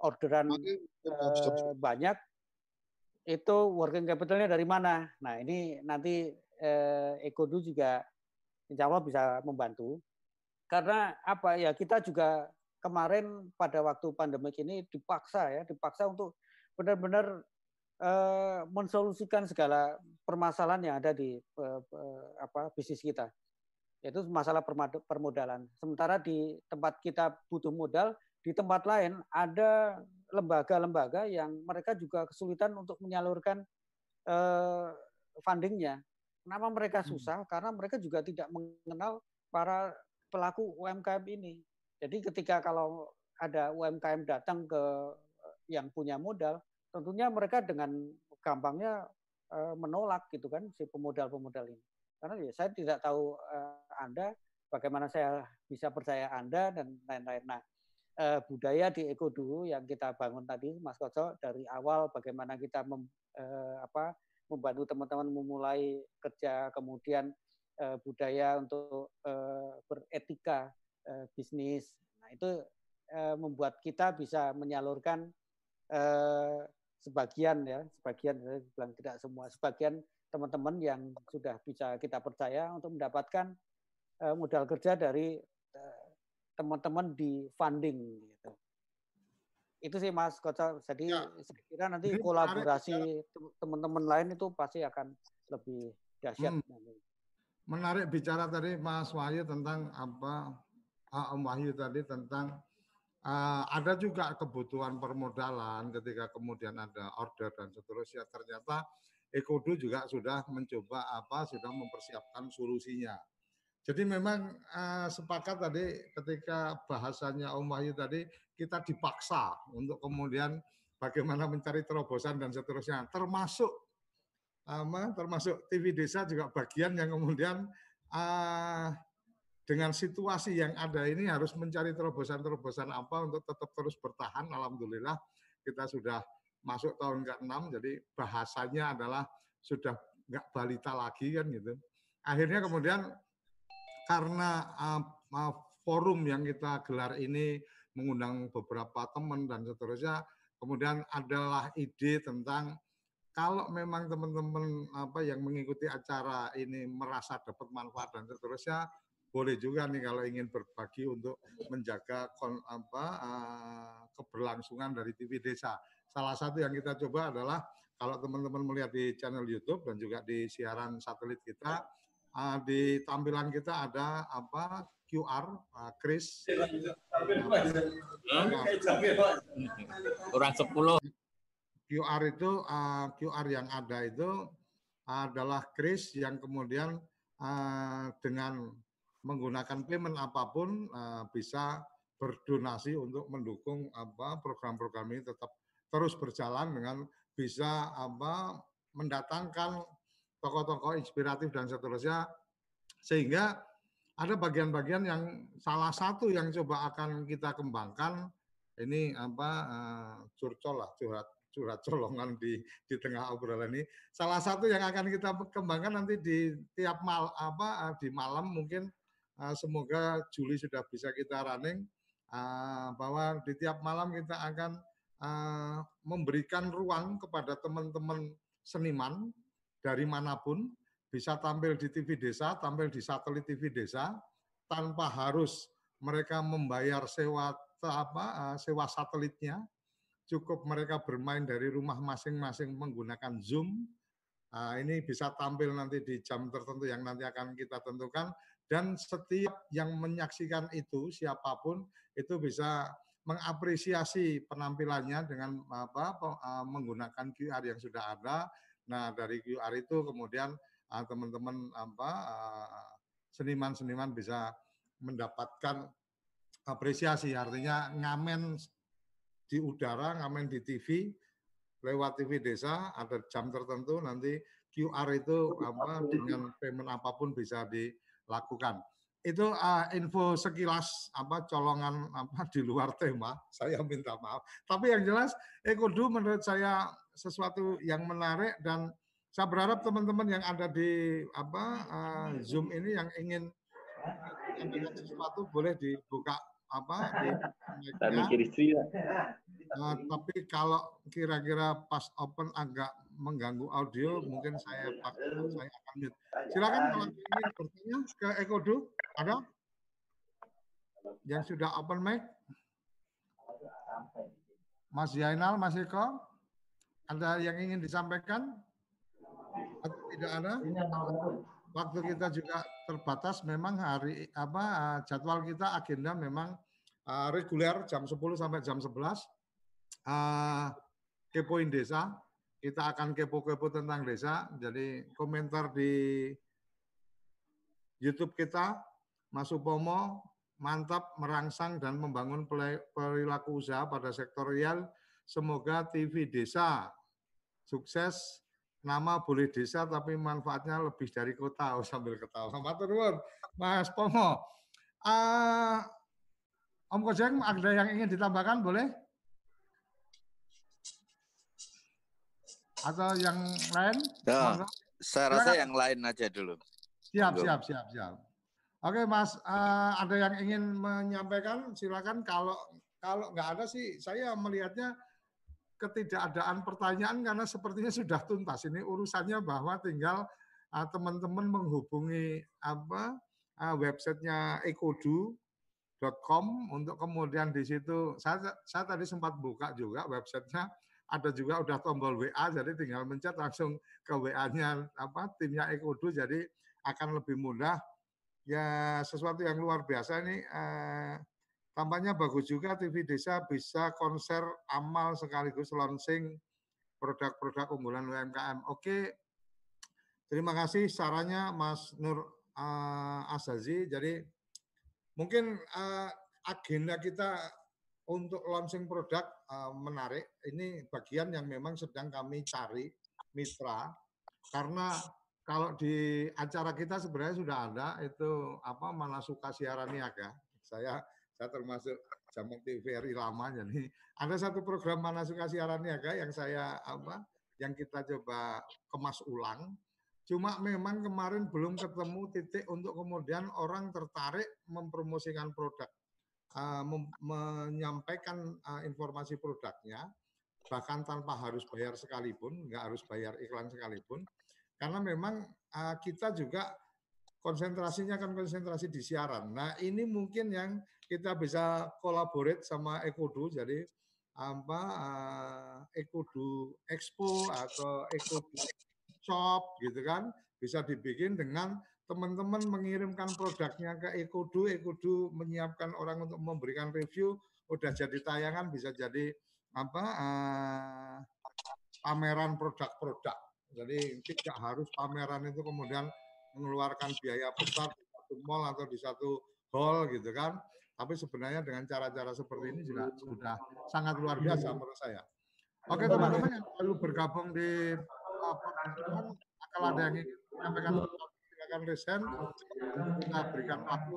orderan uh, banyak itu working capitalnya dari mana? Nah ini nanti uh, Ekodu juga insya Allah bisa membantu. Karena apa? Ya kita juga kemarin pada waktu pandemi ini dipaksa ya dipaksa untuk benar-benar Eh, mensolusikan segala permasalahan yang ada di uh, apa bisnis kita. Yaitu masalah permodalan. Sementara di tempat kita butuh modal, di tempat lain ada lembaga-lembaga yang mereka juga kesulitan untuk menyalurkan uh, fundingnya. Kenapa mereka hmm. susah? Karena mereka juga tidak mengenal para pelaku UMKM ini. Jadi ketika kalau ada UMKM datang ke yang punya modal, tentunya mereka dengan gampangnya uh, menolak gitu kan si pemodal-pemodal ini. Karena ya saya tidak tahu uh, Anda bagaimana saya bisa percaya Anda dan lain-lain. Nah, uh, budaya di Eko dulu yang kita bangun tadi Mas Koco dari awal bagaimana kita mem, uh, apa membantu teman-teman memulai kerja kemudian uh, budaya untuk uh, beretika uh, bisnis. Nah, itu uh, membuat kita bisa menyalurkan uh, sebagian ya, sebagian bilang tidak semua, sebagian teman-teman yang sudah bisa kita percaya untuk mendapatkan uh, modal kerja dari uh, teman-teman di funding gitu. Itu sih Mas Koca. Jadi ya. saya kira nanti kolaborasi teman-teman lain itu pasti akan lebih dahsyat. Hmm. Menarik bicara tadi Mas Wahyu tentang apa Om Wahyu tadi tentang Uh, ada juga kebutuhan permodalan ketika kemudian ada order dan seterusnya ternyata Ekodo juga sudah mencoba apa sudah mempersiapkan solusinya. Jadi memang uh, sepakat tadi ketika bahasanya Om Wahyu tadi kita dipaksa untuk kemudian bagaimana mencari terobosan dan seterusnya termasuk uh, termasuk TV desa juga bagian yang kemudian uh, dengan situasi yang ada ini harus mencari terobosan-terobosan apa untuk tetap terus bertahan. Alhamdulillah kita sudah masuk tahun ke-6, jadi bahasanya adalah sudah nggak balita lagi kan gitu. Akhirnya kemudian karena uh, forum yang kita gelar ini mengundang beberapa teman dan seterusnya, kemudian adalah ide tentang kalau memang teman-teman apa yang mengikuti acara ini merasa dapat manfaat dan seterusnya, boleh juga nih kalau ingin berbagi untuk menjaga kon, apa, uh, keberlangsungan dari TV Desa. Salah satu yang kita coba adalah kalau teman-teman melihat di channel YouTube dan juga di siaran satelit kita, uh, di tampilan kita ada apa QR, uh, Chris. Kurang 10. QR itu uh, QR yang ada itu adalah Chris yang kemudian uh, dengan menggunakan payment apa pun uh, bisa berdonasi untuk mendukung apa program-program ini tetap terus berjalan dengan bisa apa mendatangkan tokoh-tokoh inspiratif dan seterusnya sehingga ada bagian-bagian yang salah satu yang coba akan kita kembangkan ini apa uh, curcol lah curhat curhat colongan di di tengah obrolan ini. Salah satu yang akan kita kembangkan nanti di tiap mal apa di malam mungkin uh, semoga Juli sudah bisa kita running uh, bahwa di tiap malam kita akan uh, memberikan ruang kepada teman-teman seniman dari mana pun bisa tampil di TV desa, tampil di satelit TV desa tanpa harus mereka membayar sewa apa eh, sewa satelitnya. Cukup mereka bermain dari rumah masing-masing menggunakan Zoom. Nah, ini bisa tampil nanti di jam tertentu yang nanti akan kita tentukan dan setiap yang menyaksikan itu siapa pun itu bisa mengapresiasi penampilannya dengan apa eh, menggunakan QR yang sudah ada. Nah, dari QR itu kemudian eh, teman-teman apa seniman-seniman bisa mendapatkan apresiasi artinya ngamen di udara, ngamen di TV lewat TV desa ada jam tertentu nanti QR itu apa dengan payment apa pun bisa dilakukan. Itu uh, info sekilas apa colongan apa di luar tema. Saya minta maaf. Tapi yang jelas Ekodu menurut saya sesuatu yang menarik dan saya berharap teman-teman yang ada di apa uh, Zoom ini yang ingin menyampaikan sesuatu boleh dibuka apa di mikir. Nah, tapi kalau kira-kira pas open agak mengganggu audio, mungkin saya saya akan mute. Silakan kalau ingin bertanya ke Ekodu, ada yang sudah open mic? Mas Yainal, Mas Eko, ada yang ingin disampaikan? Atau tidak ada? waktu kita juga terbatas. Memang hari apa eh, jadwal kita agenda memang uh, reguler jam 10 sampai jam 11 uh, eh, kepoin desa. Kita akan kepo-kepo tentang desa. Jadi komentar di YouTube kita Mas Upomo mantap merangsang dan membangun perilaku usaha pada sektor real. Semoga TV desa sukses nama boleh desa tapi manfaatnya lebih dari kota oh, sambil ketawa. Matur nuwun, Mas Pomo. Uh, Om Kojeng ada yang ingin ditambahkan boleh? Atau yang lain? Ya, saya rasa yang lain aja dulu. Siap, siap, siap, siap. Oke, Mas, uh, ada yang ingin menyampaikan? Silakan. Kalau kalau nggak ada sih, saya melihatnya ketidakadaan pertanyaan karena sepertinya sudah tuntas. Ini urusannya bahwa tinggal uh, teman-teman menghubungi apa uh, websitenya ekodu.com untuk kemudian di situ saya saya tadi sempat buka juga websitenya ada juga udah tombol WA jadi tinggal mencet langsung ke WA-nya apa timnya Ekodu jadi akan lebih mudah ya sesuatu yang luar biasa ini eh, Tampaknya bagus juga TV Desa bisa konser amal sekaligus launching produk-produk unggulan UMKM. Oke, terima kasih sarannya Mas Nur uh, Azazi. Jadi mungkin uh, agenda kita untuk launching produk uh, menarik. Ini bagian yang memang sedang kami cari mitra karena kalau di acara kita sebenarnya sudah ada itu apa mana suka siaran niaga. Saya saya termasuk zaman TVRI lama jadi ada satu program mana suka siaran niaga yang saya apa yang kita coba kemas ulang. Cuma memang kemarin belum ketemu titik untuk kemudian orang tertarik mempromosikan produk. Uh, menyampaikan uh, informasi produknya. Bahkan tanpa harus bayar sekalipun nggak harus bayar iklan sekalipun. Karena memang uh, kita juga konsentrasinya kan konsentrasi di siaran. Nah ini mungkin yang kita bisa kolaborate sama Ekodu, jadi apa uh, Ekodu Expo atau Ekodu Shop gitu kan, bisa dibikin dengan teman-teman mengirimkan produknya ke Ekodu, Ekodu menyiapkan orang untuk memberikan review, udah jadi tayangan bisa jadi apa uh, pameran produk-produk. Jadi tidak harus pameran itu kemudian mengeluarkan biaya besar di satu mall atau di satu hall gitu kan. Tapi sebenarnya dengan cara-cara seperti ini juga sudah sangat luar biasa menurut saya. Oke teman-teman yang baru bergabung di pertemuan, kalau ada yang ingin menyampaikan silakan resen, kita berikan waktu.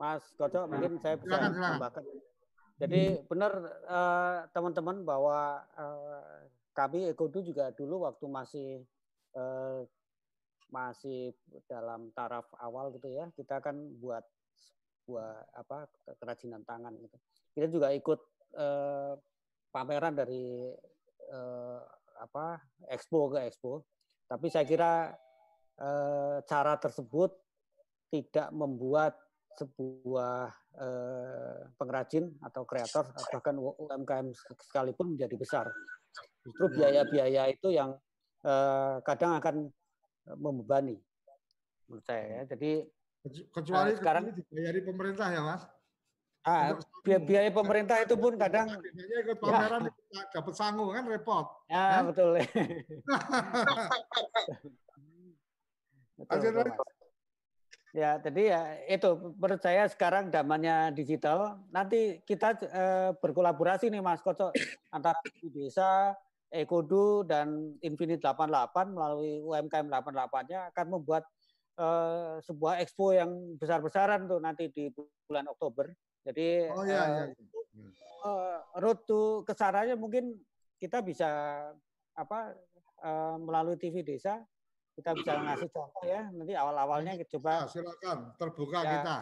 Mas Koco, mungkin saya bisa silakan, silakan. tambahkan. Jadi benar eh, teman-teman bahwa eh, kami Ekodu juga dulu waktu masih eh, masih dalam taraf awal gitu ya, kita kan buat buat apa kerajinan tangan gitu. Kita juga ikut eh, pameran dari eh, apa expo ke expo. Tapi saya kira eh, cara tersebut tidak membuat sebuah eh, pengrajin atau kreator bahkan UMKM sekalipun menjadi besar. Justru biaya-biaya itu yang eh, kadang akan membebani menurut saya ya. Jadi kecuali uh, sekarang dibayari pemerintah ya, Mas. Ah, biaya, biaya pemerintah itu pun kadang ikut pameran ya. dapat sangu kan repot. Ya, kan? betul. betul ya, jadi ya itu menurut saya sekarang zamannya digital. Nanti kita eh, berkolaborasi nih Mas Kocok antara desa, Ekodu dan Infinite 88 melalui UMKM 88-nya akan membuat eh, sebuah expo yang besar-besaran tuh nanti di bulan Oktober. Jadi oh, iya, iya. Uh, road to ke sananya mungkin kita bisa apa uh, melalui TV desa kita bisa ngasih contoh ya. Nanti awal-awalnya kita coba ya, silakan terbuka ya, kita.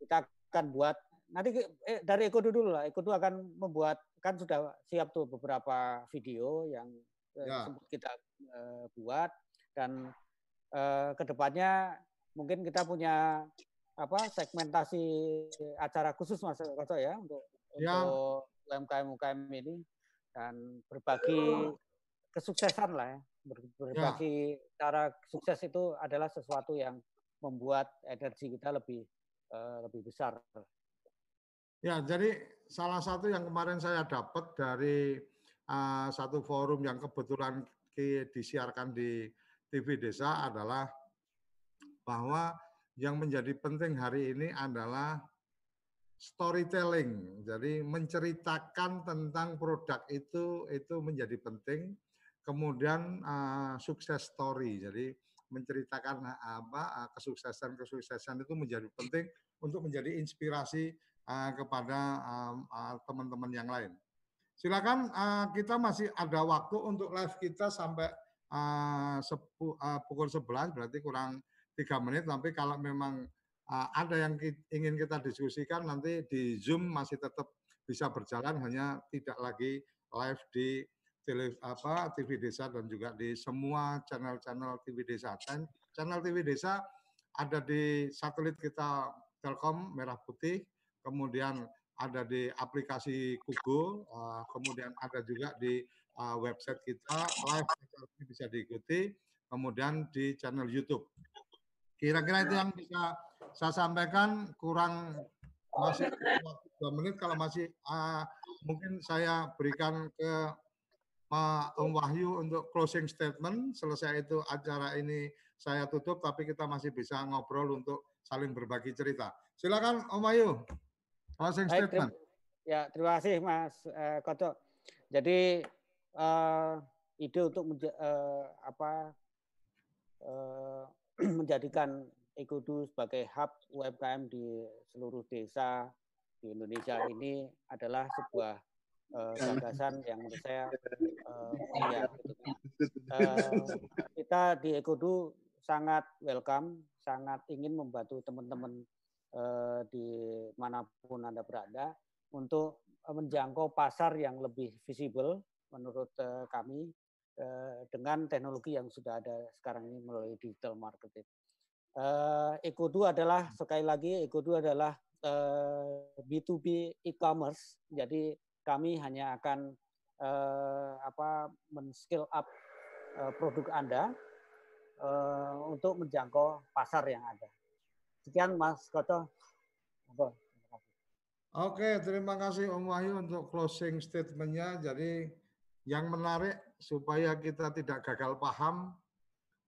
kita akan buat. Nanti eh, dari Eko dulu lah Eko akan membuat kan sudah siap tuh beberapa video yang ya. kita uh, buat. Dan uh, ke depannya mungkin kita punya apa segmentasi acara khusus Mas Koco ya untuk ya. untuk UMKM UMKM ini dan berbagi kesuksesan lah ya. Berbagi ya. cara sukses itu adalah sesuatu yang membuat energi kita lebih uh, lebih besar. Ya, jadi salah satu yang kemarin saya dapat dari uh, satu forum yang kebetulan disiarkan di TV Desa adalah bahwa yang menjadi penting hari ini adalah storytelling. Jadi menceritakan tentang produk itu itu menjadi penting. Kemudian uh, sukses story. Jadi menceritakan apa uh, kesuksesan-kesuksesan itu menjadi penting untuk menjadi inspirasi uh, kepada teman-teman uh, uh, yang lain. Silakan uh, kita masih ada waktu untuk live kita sampai uh, sepu, uh, pukul 11 berarti kurang tiga menit, tapi kalau memang uh, ada yang ingin kita diskusikan nanti di Zoom masih tetap bisa berjalan, hanya tidak lagi live di tele, apa, TV Desa dan juga di semua channel-channel TV Desa. Dan channel TV Desa ada di satelit kita Telkom Merah Putih, kemudian ada di aplikasi uh, kemudian ada juga di uh, website kita live bisa diikuti, kemudian di channel YouTube. Kira-kira itu yang bisa saya sampaikan kurang masih dua menit kalau masih uh, mungkin saya berikan ke Pak Om Wahyu untuk closing statement. Selesai itu acara ini saya tutup, tapi kita masih bisa ngobrol untuk saling berbagi cerita. Silakan Om Wahyu, closing statement. ya, terima kasih Mas eh, Koto. Jadi uh, ide untuk uh, apa uh, menjadikan Ekudu sebagai hub UMKM di seluruh desa di Indonesia ini adalah sebuah uh, yang menurut saya uh, ya, uh, kita di Ekudu sangat welcome, sangat ingin membantu teman-teman uh, di mana pun anda berada untuk menjangkau pasar yang lebih visible menurut uh, kami uh, dengan teknologi yang sudah ada sekarang ini melalui digital marketing. Uh, Eko2 adalah sekali lagi Eko2 adalah uh, eh, B2B e-commerce. Jadi kami hanya akan uh, apa men-skill up uh, produk Anda uh, untuk menjangkau pasar yang ada. Sekian Mas Koto. Oke, terima kasih Om Wahyu untuk closing statementnya. Jadi yang menarik supaya kita tidak gagal paham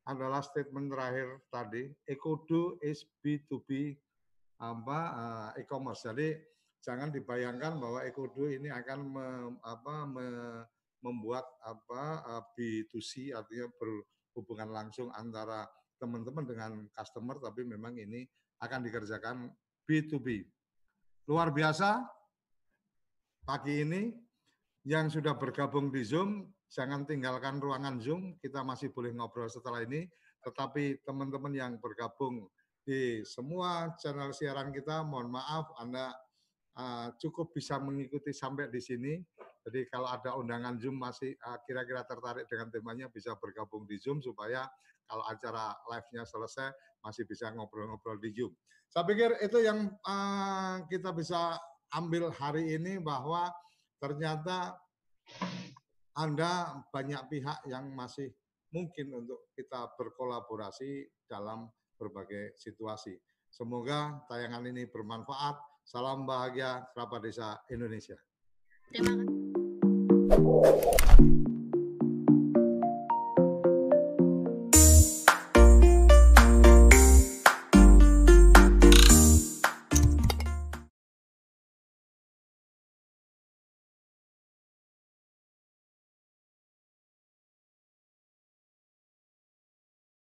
adalah statement terakhir tadi, Ekodo is B2B apa uh, e-commerce. Jadi jangan dibayangkan bahwa Ekodo ini akan me, apa, me, membuat apa uh, B2C artinya berhubungan langsung antara teman-teman dengan customer tapi memang ini akan dikerjakan B2B. Luar biasa. pagi ini. Yang sudah bergabung di Zoom, jangan tinggalkan ruangan Zoom. Kita masih boleh ngobrol setelah ini. Tetapi teman-teman yang bergabung di semua channel siaran kita, mohon maaf Anda uh, cukup bisa mengikuti sampai di sini. Jadi kalau ada undangan Zoom masih kira kira-kira tertarik dengan temanya bisa bergabung di Zoom supaya kalau acara live-nya selesai masih bisa ngobrol-ngobrol di Zoom. Saya pikir itu yang uh, kita bisa ambil hari ini bahwa ternyata Anda banyak pihak yang masih mungkin untuk kita berkolaborasi dalam berbagai situasi. Semoga tayangan ini bermanfaat. Salam bahagia kerabat desa Indonesia. Terima kasih.